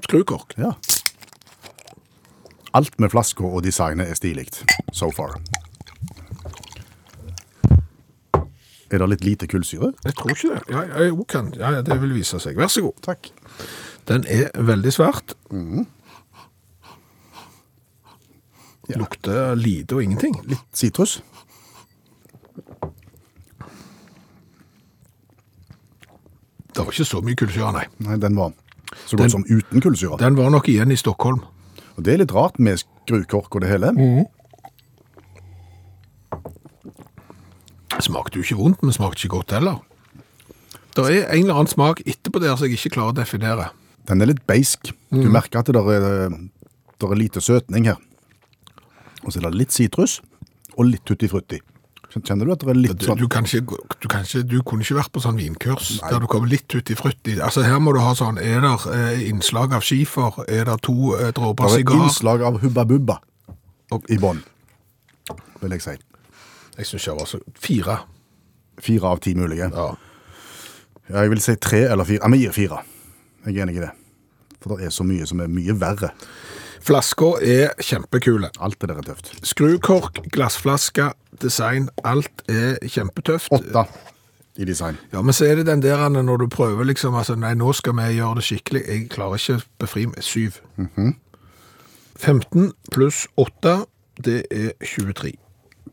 Skrukork. Ja. Alt med flasker og designet er stilig, so far. Er det litt lite kullsyre? Jeg tror ikke det. Ja, jeg, okay. ja, ja, det vil vise seg. Vær så god. Takk. Den er veldig svart. Lukter lite og ingenting. Litt sitrus. Det var ikke så mye kullsyre, nei. Nei, den var så godt som uten kullsyre. Den var nok igjen i Stockholm. Og det er litt rart med skrukork og det hele. Smakte jo ikke vondt, men smakte ikke godt heller. Det er en eller annen smak etterpå der som jeg ikke klarer å definere. Den er litt beisk. Du merker at det der er, der er lite søtning her. Og så er det litt sitrus og litt tutti frutti. Kjenner du at det er litt Du, sånn du, kan ikke, du, kan ikke, du kunne ikke vært på sånn vinkurs der du kommer litt ut frutti. Altså her må du ha sånn, er det eh, innslag av skifer? Er det to eh, dråper Det er innslag av hubba bubba i bånn, vil jeg si. Jeg synes jeg var så fire. Fire av ti mulige. Ja. Ja, jeg vil si tre eller fire. Ja, vi gir fire. Jeg er enig i det. For det er så mye som er mye verre. Flasker er kjempekule. Alt det der er tøft. Skrukork, glassflaske, design, alt er kjempetøft. Åtte i design. Ja, men så er det den der når du prøver liksom, altså, nei, nå skal vi gjøre det skikkelig. Jeg klarer ikke befri meg. Syv. 15 pluss 8, det er 23.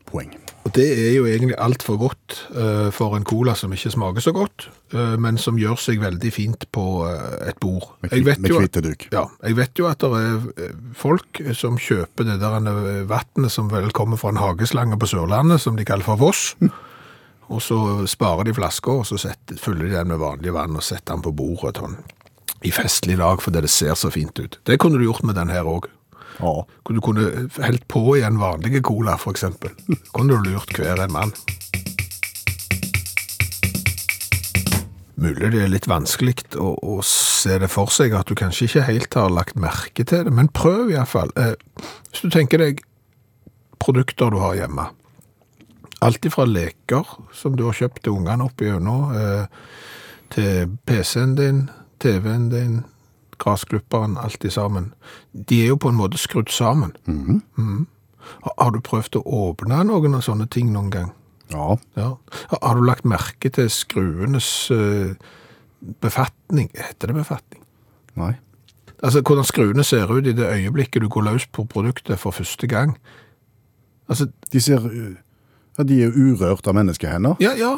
Poeng. Og det er jo egentlig alt for godt uh, for en cola som ikke smaker så godt, uh, men som gjør seg veldig fint på uh, et bord. Med, Jeg vet jo. Ja, jeg vet jo at det er folk som kjøper det der vannet som vel kommer fra en hageslange på Sørlandet, som de kaller for Voss. (laughs) Og så sparer de flasker, og så setter, fyller de den med vanlig vann og setter den på bordet sånn, i festlig lag, fordi det ser så fint ut. Det kunne du gjort med den her òg. Ja. Du kunne helt på i en vanlig cola, eksempel. Kunne du lurt hver en mann. Mulig det er litt vanskelig å, å se det for seg, at du kanskje ikke helt har lagt merke til det, men prøv i hvert fall. Eh, hvis du tenker deg produkter du har hjemme. Alt ifra leker som du har kjøpt til ungene opp igjennom, eh, til PC-en din, TV-en din, grasklipperen, alt i sammen. De er jo på en måte skrudd sammen. Mhm. Har- Har du prøvd å åpne noen av sånne ting noen gang? Ja. Ja. Har- du lagt merke til skruenes uh, befatning? Heter det befatning? Nei. Altså, hvordan skruene ser ut i det øyeblikket du går løs på produktet for første gang. Altså, De ser uh, ja, De er urørt av menneskehender. ja, ja.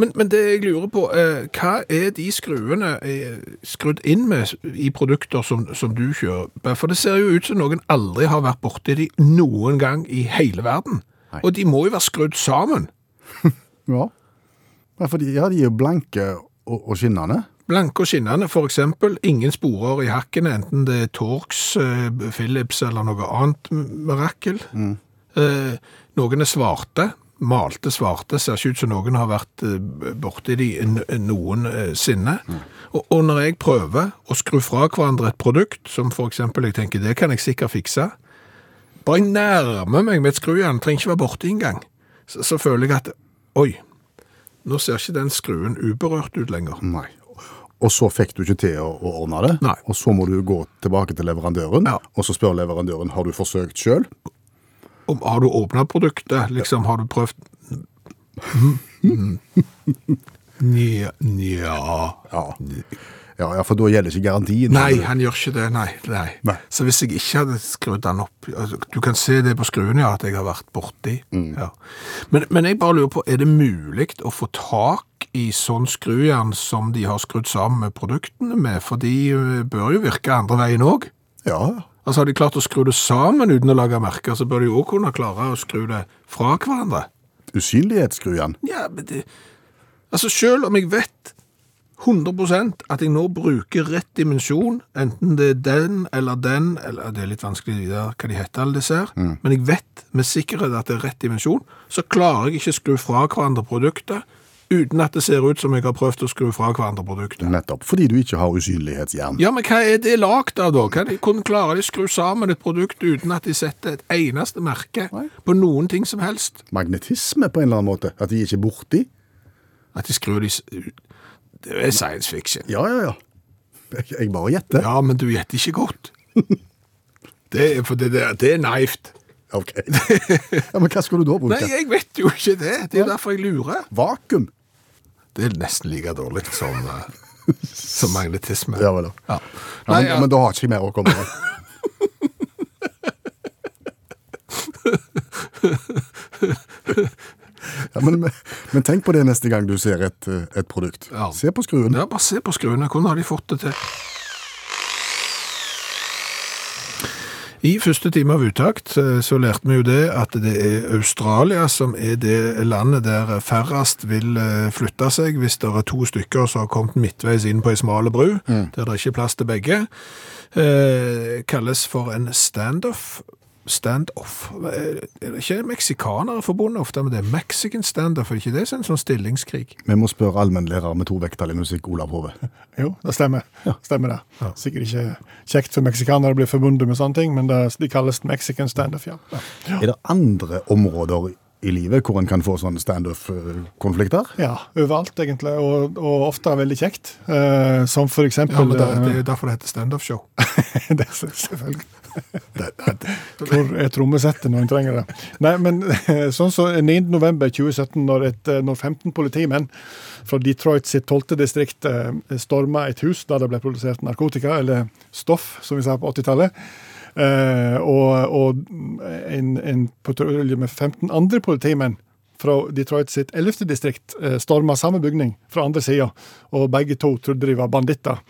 Men, men det jeg lurer på, eh, hva er de skruene eh, skrudd inn med i produkter som, som du kjøper? For det ser jo ut som noen aldri har vært borti de noen gang i hele verden. Og de må jo være skrudd sammen. (laughs) Ja. ja, for de, ja, de er jo blanke og, og skinnende. Blanke og skinnende, for eksempel. Ingen sporer i hakkene, enten det er Torx, eh, Philips eller noe annet mirakel. Eh, noen er svarte. Malte svarte. Ser ikke ut som noen har vært eh, borti de noensinne. Og, og når jeg prøver å skru fra hverandre et produkt, som eksempel jeg tenker det kan jeg sikkert fikse, bare jeg nærmer meg med et skrujern, trenger ikke være borti engang, så, så føler jeg at oi, nå ser ikke den skruen uberørt ut lenger. Nei. Og så fikk du ikke til å, å ordne det. Nei. Og så må du gå tilbake til leverandøren, og så spør leverandøren har du forsøkt sjøl. Har du åpna produktet? Liksom, har du prøvd Nja Nja Ja. Ja, for da gjelder ikke garantien. Nei, han gjør ikke det. Nei, nei. Så hvis jeg ikke hadde skrudd den opp altså, Du kan se det på skruen, ja, at jeg har vært borti. Ja. Men, men jeg bare lurer på, er det mulig å få tak i sånn skrujern som de har skrudd sammen med produktene med? For de eh, bør jo virke andre veien òg. Ja. Altså Har de klart å skru det sammen uten å lage merker, så bør de òg kunne klare å skru det fra hverandre. Usynlighetsskrujern. Ja, men det Altså, selv om jeg vet 100% at jeg nå bruker rett dimensjon, enten det er den eller den, eller det er litt vanskelig vite hva de heter, alle disse her, men jeg vet med sikkerhet at det er rett dimensjon, så klarer jeg ikke å skru fra hverandre produktet uten at det ser ut som jeg har prøvd å skru fra hverandre produktet. Nettopp. Fordi du ikke har usynlighetsjern. Ja, men hva er det lagd av da? Kan de, hvordan klarer de å skru sammen et produkt uten at de setter et eneste merke på noen ting som helst? Magnetisme på en eller annen måte. At de ikke er borti. At de skrur de Det er science fiction. Ja, ja, ja. Jeg, bare gjetter. Ja, men du gjetter ikke godt. (laughs) Det er, for det, der, det er naivt. Ok. (laughs) ja, men hva skal du da bruke? Nei, jeg vet jo ikke det. Det er derfor jeg lurer. Vakuum. Det er nesten like dårlig som, eh, som magnetisme. Ja vel. Ja. Ja, Nei, men, men da har ikke jeg mer å komme med. (laughs) Ja, men, men tenk på det neste gang du ser et, eh, et produkt. Se på skruen. Ja, bare se på skruene. Hvordan har de fått det til? I første time av uttakt eh, så lærte vi jo det at det er Australia som er det landet der færrest vil eh, flytte seg hvis det er to stykker som har kommet midtveis inn på ei smale bru, der det ikke er plass til begge. Eh, kalles for en standoff. Standoff. Er det ikke meksikanere forbundet ofte med det? Mexican standoff, er ikke det en sånn stillingskrig? Vi må spørre allmennlærer med to vekttall i musikk, Olav Hove. (laughs) Jo, det stemmer. Stemmer det. Sikkert ikke kjekt for meksikanere å bli forbundet med sånne ting, men det, de kalles Mexican standoff, ja. ja. Er det andre områder i livet hvor en kan få sånne standoff-konflikter? Ja, overalt egentlig, og, og ofte veldig kjekt. Eh, som for eksempel Ja, men det, eh, det er derfor det heter standoff-show. (laughs) det er så-. Hvor er trommesettet når en trenger det? Nei, men (laughs) sånn som 9. november 2017, når, et, når 15 politimenn fra Detroit sitt 12. distrikt eh, storma et hus der det ble produsert narkotika, eller stoff, som vi sa på 80-tallet. Eh, og og en, en patrulje med 15 andre politimenn fra Detroit sitt 11. distrikt eh, storma samme bygning fra andre sida, og begge to trodde de var banditter.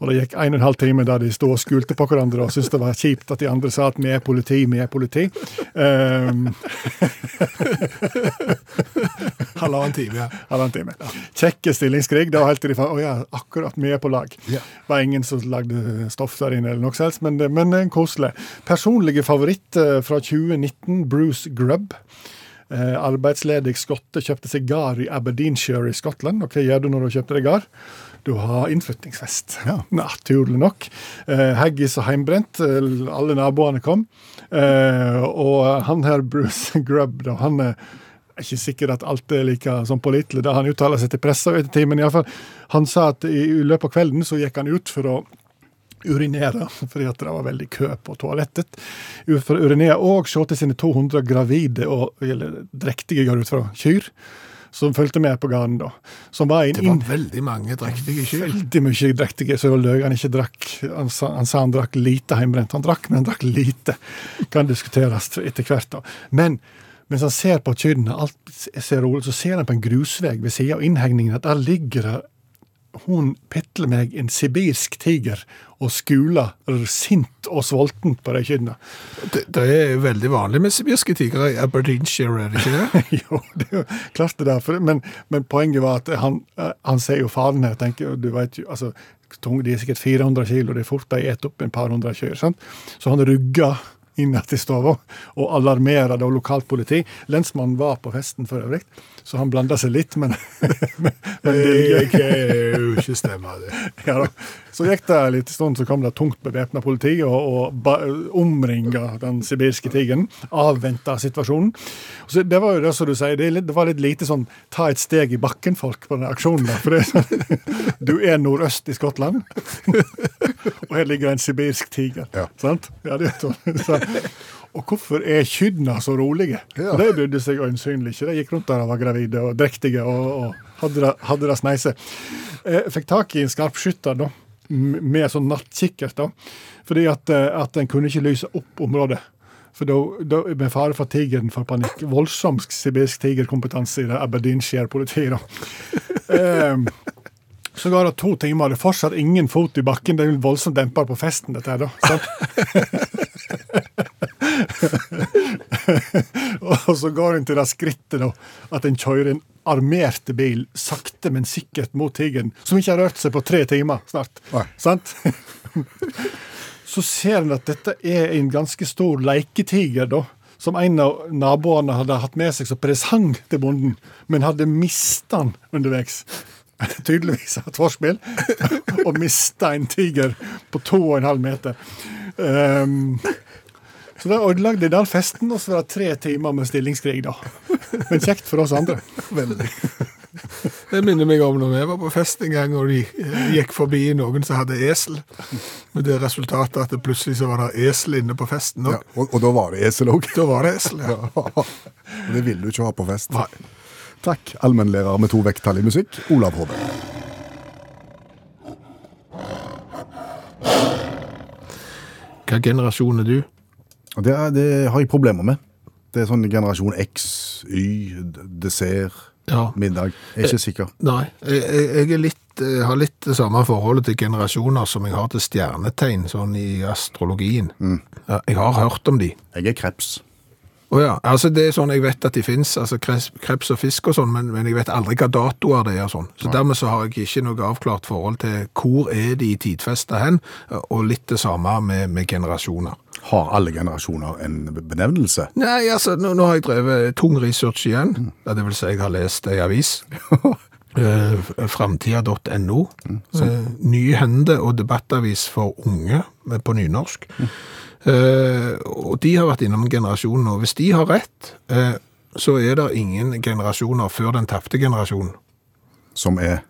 Og det gikk en og en halv time der de sto og skulte på hverandre og syntes det var kjipt at de andre sa at vi er politi, vi er politi. Um, (laughs) Halvannen time, ja. halvannen time. Kjekke stillingskrig. Da helt til de fant å ja, akkurat, vi er på lag. Det var ingen som lagde stoff der inne eller noe selvs, men, det- men eh, koselig. Personlige favoritt eh, fra 2019, Bruce Grubb. Eh, arbeidsledig skotte kjøpte seg gard i Aberdeenshire i Skottland. Og hva gjør du når du kjøper deg gard? Du har innflyttingsfest. (laughs) Naturlig nok. Eh, haggis og heimbrent. eh, Alle naboene kom. Eh, og han her, Bruce (laughs) Grubb, da, han er ikke sikkert at alt er like sånn pålitelig. Da han uttaler seg til pressa etter ettertid, men i alle fall, han sa at i, løpet av kvelden så gikk han ut for å urinere, (laughs) fordi at det var veldig kø på toalettet. For å urinere og se til sine 200 gravide og eller drektige, går ut fra, kyr. Som fulgte med på gården, da. Som var en Det var veldig mange drektige kyr. Veldig mye drektige, så løy han ikke drakk. Han sa, han sa han drakk lite hjemmebrent. Han drakk, men han drakk lite. Kan diskuteres etter hvert, da. Men mens han ser på kyrne, alt ser rolig, så ser han på en grusvei ved siden av innhegningen at der ligger det hun pitler meg en sibirsk tiger og skuler sint og sultent på de kyrne. Det, det er veldig vanlig med sibirske tigre i Aberdeenshire, er det ikke det? (laughs) jo, det er jo klart det er men, men poenget var at han, eh, han ser jo faren her. tenker du vet jo, altså, tung- De er sikkert 400 kilo, det er fort de et opp en par hundre kyr. sant? Så han rugger inn til stua og alarmerer og lokalt politi. Lensmannen var på festen for øvrig, så han blanda seg litt, men, (laughs) men Det kan jo ikke stemme, det. ja, da. Så gikk det en liten stund, så kom det tungt bevæpna politi og, og omringa den sibirske tigeren. Avventa situasjonen. Så det var jo det som du sier, det, det var litt lite sånn ta et steg i bakken-folk på den aksjonen. der, For det er sånn, (laughs) du er nordøst i Skottland, (laughs) og her ligger en sibirsk tiger. Sant? Ja, det er sånn. Så, og hvorfor er kyrne så rolige? For De brydde seg øyensynlig ikke. De gikk rundt der og var gravide og drektige og, og hadde det- sneise. Jeg fikk tak i en skarpskytter da, med sånn nattkikkert. da, fordi at, eh, at en kunne ikke lyse opp området. For da, da med fare for tigeren for panikk. Voldsom sibirsk tigerkompetanse i det Aberdeenshire-politiet. da. um, (laughs) så går det to timer, det er fortsatt ingen fot i bakken. Det er jo voldsomt demper på festen, dette her, da. Sant? (laughs) (laughs) og så går en til det skrittet da, at en kjører en armert bil sakte, men sikkert mot tigeren, som ikke har rørt seg på tre timer snart. Sant? (laughs) så ser en at dette er en ganske stor leketiger, da. Som en av naboene hadde hatt med seg som presang til bonden, men hadde mista den underveis. (laughs) Tydeligvis et forspill. (laughs) og mista en tiger på to og en halv meter. Um, så da ødelagde den festen, og så var det tre timer med stillingskrig, da. Men kjekt for oss andre. (laughs) Veldig. Det minner meg om når vi var på fest en gang, og de eh, gikk forbi noen som hadde esel. Med det resultatet at det plutselig så var det esel inne på festen òg. Ja, og, og da var det esel òg. Da var det esel, ja. Og det ville du ikke ha på fest. Takk, allmennlærer med to vekttall i musikk, Olav Hove. Hva generasjon er du? Det, er- det har jeg problemer med. Det er sånn generasjon X, Y, dessert, Ja. middag. Jeg er ikke sikker. Nei, jeg, jeg litt, jeg har litt det samme forholdet til generasjoner som jeg har til stjernetegn, sånn i astrologien. Mm. jeg har hørt om de. Jeg er kreps. Å ja, altså det er sånn, jeg vet at de finnes, altså kreps, og fisk og sånn, men, men jeg vet aldri hva datoer det er og sånn. Så dermed så har jeg ikke noe avklart forhold til hvor er de tidfesta hen, og litt det samme med, med generasjoner. Har alle generasjoner en benevnelse? Nei, altså, nå, nå har jeg drevet tung research igjen. Mm. det vil si, jeg har lest ei avis. (laughs) Eh, Framtida.no. Eh, Nye hender og debattavis for unge eh, på nynorsk. Eh, og de har vært innom generasjonen, og hvis de har rett, eh, så er det ingen generasjoner før den tapte generasjonen. Som er?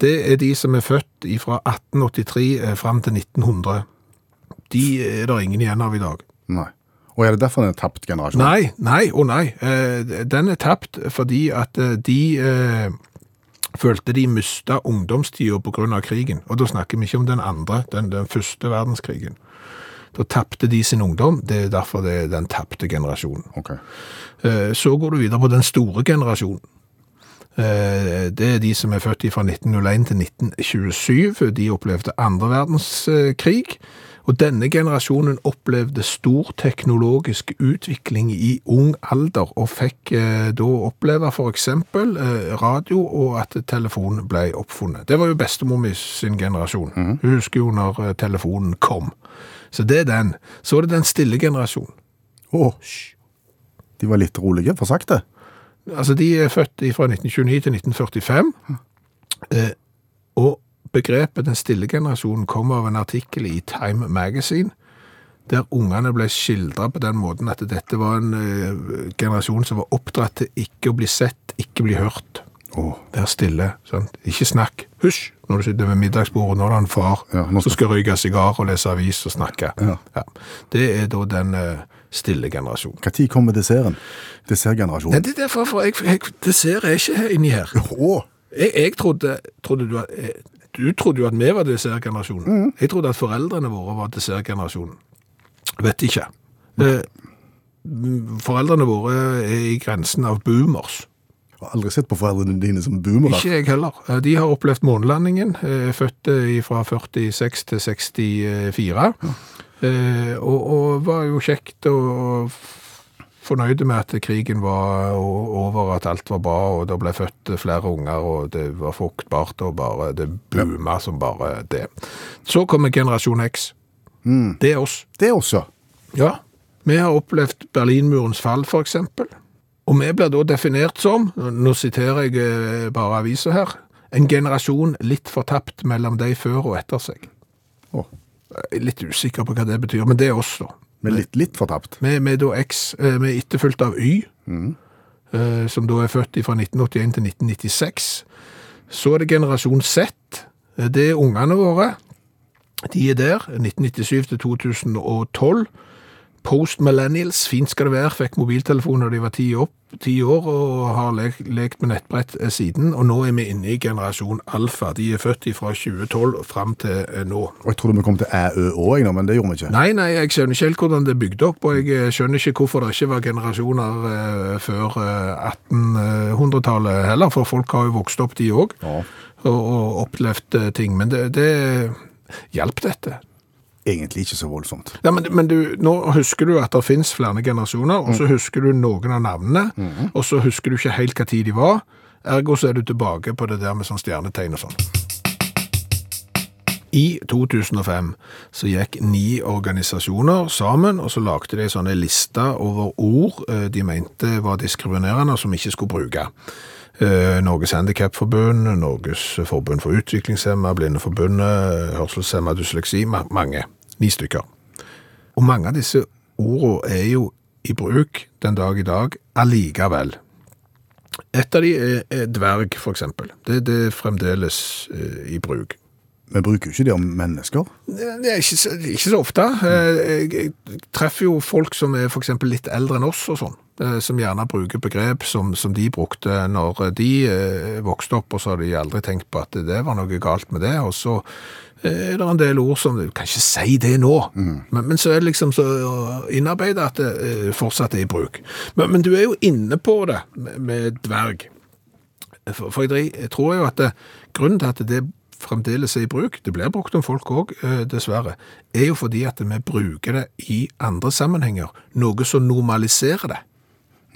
Det er de som er født fra 1883 eh, fram til 1900. De er det ingen igjen av i dag. Nei. Og er det derfor den er tapt generasjon? Nei, nei, og nei. Eh, Den er tapt fordi at eh, de eh, følte de mista ungdomstida pga. krigen. Og da snakker vi ikke om den andre, den, den første verdenskrigen. Da tapte de sin ungdom. Det er derfor det er den tapte generasjonen. Okay. Så går du videre på den store generasjonen. Eh, Det er de som er født fra 1901 til 1927. De opplevde andre verdenskrig. Og denne generasjonen opplevde stor teknologisk utvikling i ung alder, og fikk eh, da oppleve eksempel eh, radio og at telefonen ble oppfunnet. Det var jo bestemor mi sin generasjon. Hun husker jo når eh, telefonen kom. Så det er den. Så er det den stille generasjonen. Å, de var litt rolige, for sakte. Altså, de er født fra 1929 til 1945, eh, og begrepet den stille generasjonen kom av en artikkel i Time Magazine, der ungene ble skildret på den måten at dette var en eh, generasjon som var oppdratt til ikke å bli sett, ikke bli hørt. Vær stille, sant? Ikke snakk. Hysj! Når du sitter ved middagsbordet, når det er en far som skal røyke sigar og lese avis og snakke. Ja. Det er da den eh, stille generasjonen. Når kommer desserten? Dessertgenerasjonen? Det er derfor for jeg, jeg, dessert er ikke inni her. Jeg, jeg trodde, trodde du at eh, Du trodde jo at vi var dessertgenerasjonen. Jeg trodde at foreldrene våre var dessertgenerasjonen. Vet ikke. Eh, foreldrene våre er i grensen av boomers. Jeg har aldri sett på foreldrene dine som boomere. Ikke jeg heller. Eh, De har opplevd månelandingen, eh, født eh, fra 46 til 64. Ja. Og, og var jo kjekt og fornøyde med at krigen var over, at alt var bra, og det ble født flere unger, og det var fruktbart, og bare det booma som bare det. Så kommer generasjon X. Det er oss. Det er oss, ja. Ja, vi har opplevd Berlinmurens fall, for eksempel. Og vi blir da definert som, nå siterer jeg eh, bare aviser her, en generasjon litt fortapt mellom de før og etter seg. Å. Jeg er litt usikker på hva det betyr, men det er oss da. Men litt, litt fortapt. Vi, er da X, eh, vi er etterfulgt av Y, mm. som da er født fra 1981 til 1996. Så er det generasjon Z, Eh, det er ungene våre. De er der, 1997 til 2012. Post-millennials, fint skal det være, fikk mobiltelefon når de var ti, opp, ti år, og har lekt, lekt med nettbrett eh, siden. Og nå er vi inne i generasjon alfa. De er født fra 2012 og frem til eh, nå. Og jeg trodde vi kom til æ, ø, å, nå, men det gjorde vi ikke. Nei, nei, jeg skjønner ikke helt hvordan det er bygd opp, og jeg eh, skjønner ikke hvorfor det ikke var generasjoner før eh, 1800-tallet heller, for folk har jo vokst opp de òg, Ja. og, og opplevd ting. Men det, det hjalp dette. Egentlig ikke så voldsomt. Ja, men, men du, nå husker du at det finnes flere generasjoner, og så husker du noen av navnene, og så husker du ikke helt hva tid de var. Ergo så er du tilbake på det der med sånn stjernetegn og sånn. I 2005 så gikk ni organisasjoner sammen, og så lagde de sånne lister over ord eh, de mente var diskriminerende, og som ikke skulle bruke. Eh, Norges Handikapforbund, Norges Forbund for Utviklingshemma, Blindeforbundet, Hørselshemma, Dysleksi, mange. Ni stykker. Og mange av disse ordene er jo i bruk den dag i dag allikevel. Et av de er, er dverg, for eksempel. Det, det er fremdeles eh, i bruk. Vi bruker jo ikke det om mennesker. Det er ikke så, ikke så ofte. Eh, Jeg, jeg treffer jo folk som er eksempel litt eldre enn oss og sånn, eh, som gjerne bruker begrep som, som de brukte når de vokste opp, og så har de aldri tenkt på at det var noe galt med det, og så er det en del ord som du kan ikke si det nå, men, men så er det liksom så innarbeida at det eh, fortsatt er i bruk. Men, men du er jo inne på det med, med dverg. For, for jeg, jeg tror jo at det, grunnen til at det fremdeles er i bruk, det blir brukt om folk òg, dessverre, er jo fordi at vi bruker det i andre sammenhenger, noe som normaliserer det.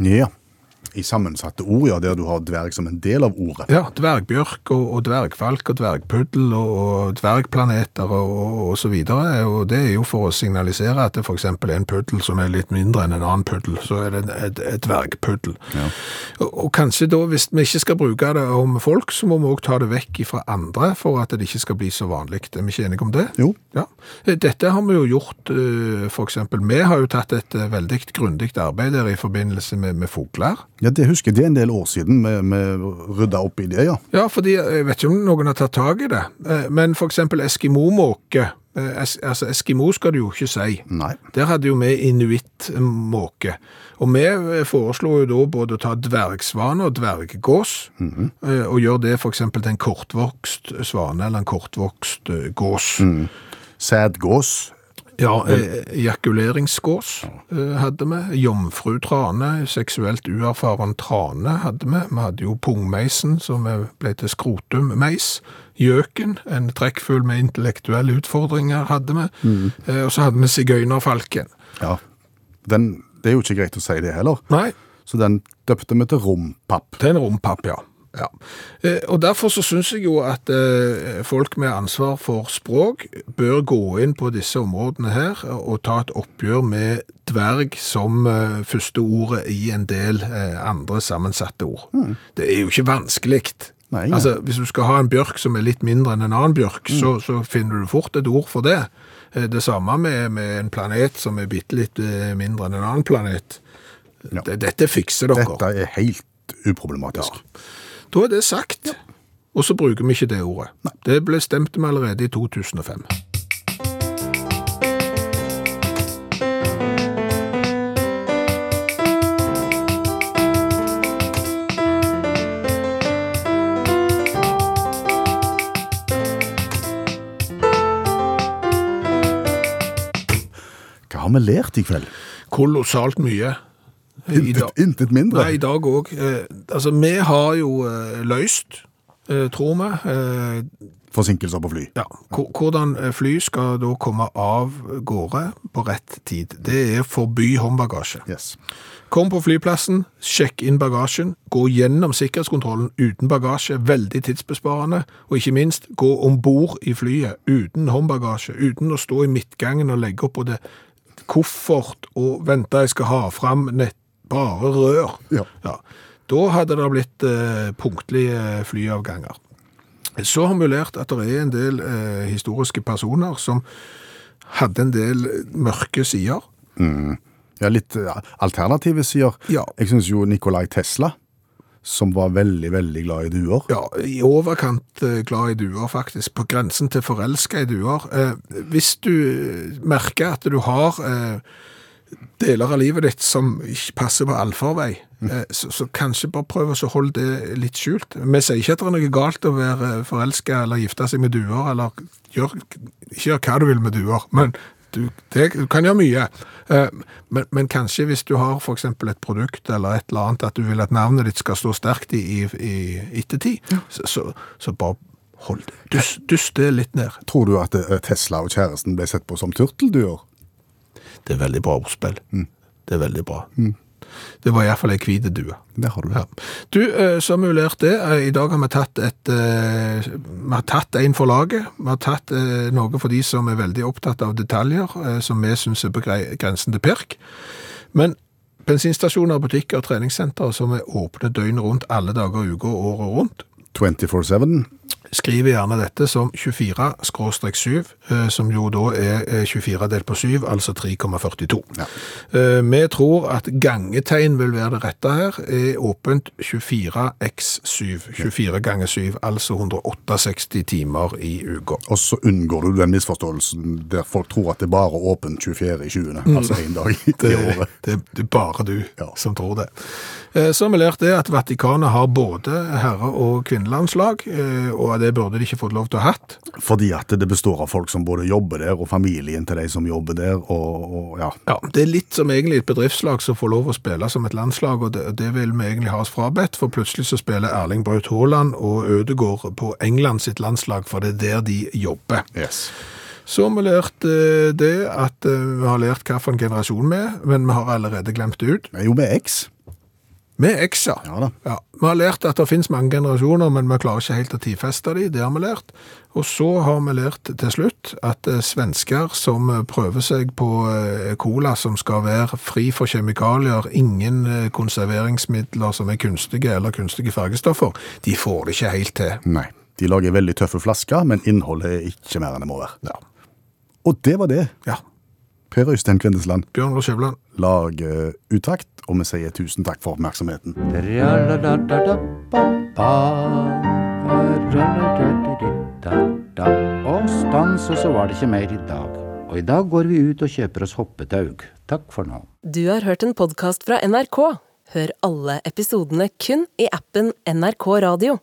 Ja. I sammensatte ord, ja, der du har dverg som en del av ordet. Ja, dvergbjørk og, og dvergfalk og dvergpuddel og, og dvergplaneter og, og, så videre, og det er jo for å signalisere at det eksempel er en puddel som er litt mindre enn en annen puddel, så er det et, et, dvergpuddel. Og, og kanskje da, hvis vi ikke skal bruke det om folk, så må vi også ta det vekk fra andre for at det ikke skal bli så vanlig. Er vi ikke enige om det? Jo. Ja. Dette har vi jo gjort, f.eks. for eksempel, vi har jo tatt et eh, veldig grundig arbeid der i forbindelse med, med fugler. Ja, det husker jeg. Det er en del år siden vi, vi rydda opp i det, ja. Ja, fordi jeg vet ikke om noen har tatt tak i det, eh, men eksempel Eskimo-måke, eh, es, altså Eskimo skal du jo ikke si. Nei. Der hadde jo vi inuitt-måke, og vi eh, foreslo jo da både å ta dvergsvane og dverggås, eh, og gjøre det eksempel til en kortvokst svane eller en kortvokst gås. gås. Sædgås. Ja, eh, ejakuleringsgås eh, hadde vi. Jomfrutrane, seksuelt uerfaren trane hadde vi. Vi hadde jo pungmeisen, som eh, ble til skrotummeis. Gjøken, en trekkfugl med intellektuelle utfordringer, hadde vi. Mm. og så hadde vi sigøynerfalken. Ja. Den, det er jo ikke greit å si det heller. Nei, Så den døpte vi til rompapp. er en rompapp, ja. Ja. Eh, og derfor så synes jeg jo at eh, folk med ansvar for språk bør gå inn på disse områdene her og ta et oppgjør med dverg som eh, første ordet i en del andre sammensatte ord. Det er jo ikke vanskelig. Nei, ja. Altså, hvis du skal ha en bjørk som er litt mindre enn en annen bjørk, så, så finner du fort et ord for det. Det samme med, med en planet som er bitte litt mindre enn en annen planet. Ja. Dette fikser dere. Dette er helt uproblematisk. Da er det sagt, og så bruker vi ikke det ordet. Det ble stemt med allerede i 2005. Hva har vi lært i kveld? Kolossalt mye. Intet, mindre. Nei, i dag òg. Eh, altså, vi har jo eh, løst, eh, tror vi, eh, Forsinkelser på fly. ja, hvordan eh, fly skal da komme av gårde på rett tid. Det er forby håndbagasje. Yes. Kom på flyplassen, sjekk inn bagasjen, gå gjennom sikkerhetskontrollen uten bagasje, veldig tidsbesparende, og ikke minst, gå ombord i flyet uten håndbagasje, uten å stå i midtgangen og legge opp på det koffert og vente jeg skal ha fram nett, bare rør. Ja. Da hadde det blitt eh, punktlige flyavganger. Så har vi lært at det er en del eh, historiske personer som hadde en del mørke sider. Mm. Ja, litt eh, alternative sider. Ja. Jeg syns jo Nikolai Tesla, som var veldig, veldig glad i duer. Ja, i overkant eh, glad i duer, faktisk. På grensen til forelska i duer. Eh, hvis du merker at du har eh, deler av livet ditt som ikke passer på allfarvei, eh, så, så kanskje bare prøv å holde det litt skjult. Vi sier ikke at det er noe galt å være forelska eller gifte seg med duer, eller gjør, ikke gjør hva du vil med duer, men du, det, du kan gjøre mye. Eh, Men, men kanskje hvis du har eksempel et produkt eller et eller annet, at du vil at navnet ditt skal stå sterkt i, i, i ettertid, så, så, så bare hold det. Dust, dust det litt ned. Tror du at eh, Tesla og kjæresten ble sett på som turtelduer? Det er veldig bra ordspill. Det er veldig bra. Det var iallfall ei hvit due. Det har du. Ja. Du, eh, lært det. Eh, I dag har vi tatt et eh, Vi har tatt en for laget. Vi har tatt noe for de som er veldig opptatt av detaljer, som vi syns er på grensen til pirk. Men bensinstasjoner, butikker og treningssentre som er åpne døgnet rundt alle dager i uka året rundt, 24-7. skriver gjerne dette som 24-7, eh, som jo da er eh, 24 delt på 7, altså 3,42. Ja. Vi tror at gangetegn vil være det rette her, er åpent 24x7, 24 ganger 7, altså 168 timer i uka. Og så unngår du den misforståelsen der folk tror at det bare er åpent 24 i 20. Mm. Altså én dag i (laughs) Det, året. det, det er bare du som tror det. Eh, Så har vi lært det at Vatikanet har både herre- og kvinnelandslag, eh, og det burde de ikke fått lov til å ha hatt. Fordi at det består av folk som både jobber der, og familien til de som jobber der, og, og ja. Ja, Det er litt som egentlig et bedriftslag som får lov å spille som et landslag, og det, det vil vi egentlig ha oss frabedt, for plutselig så spiller Erling Braut Haaland og Ødegaard på England sitt landslag, for det er der de jobber. Yes. Så har vi lært eh, det at eh, vi har lært hvilken generasjon vi er, men vi har allerede glemt det ut. Jo, med X. Med X, ja. Ja vi har lært at det finnes mange generasjoner, men vi klarer ikke helt å tidfeste de, det har vi lært. Og så har vi lært til slutt at eh, svensker som eh, prøver seg på eh, cola som skal være fri for kjemikalier, ingen konserveringsmidler som er kunstige eller kunstige fargestoffer, de får det ikke helt til. Nei. De lager veldig tøffe flasker, men innholdet er ikke mer enn det må være. Ja. Og det var det. Ja. Per Øystein Kvindesland. Bjørn Rå Skjævland. Lag uh, utakt, og vi sier tusen takk for oppmerksomheten. Og stans, og så var det ikke mer i dag. Og i dag går vi ut og kjøper oss hoppetaug. Takk for nå. Du har hørt en podkast fra NRK. Hør alle episodene kun i appen NRK Radio.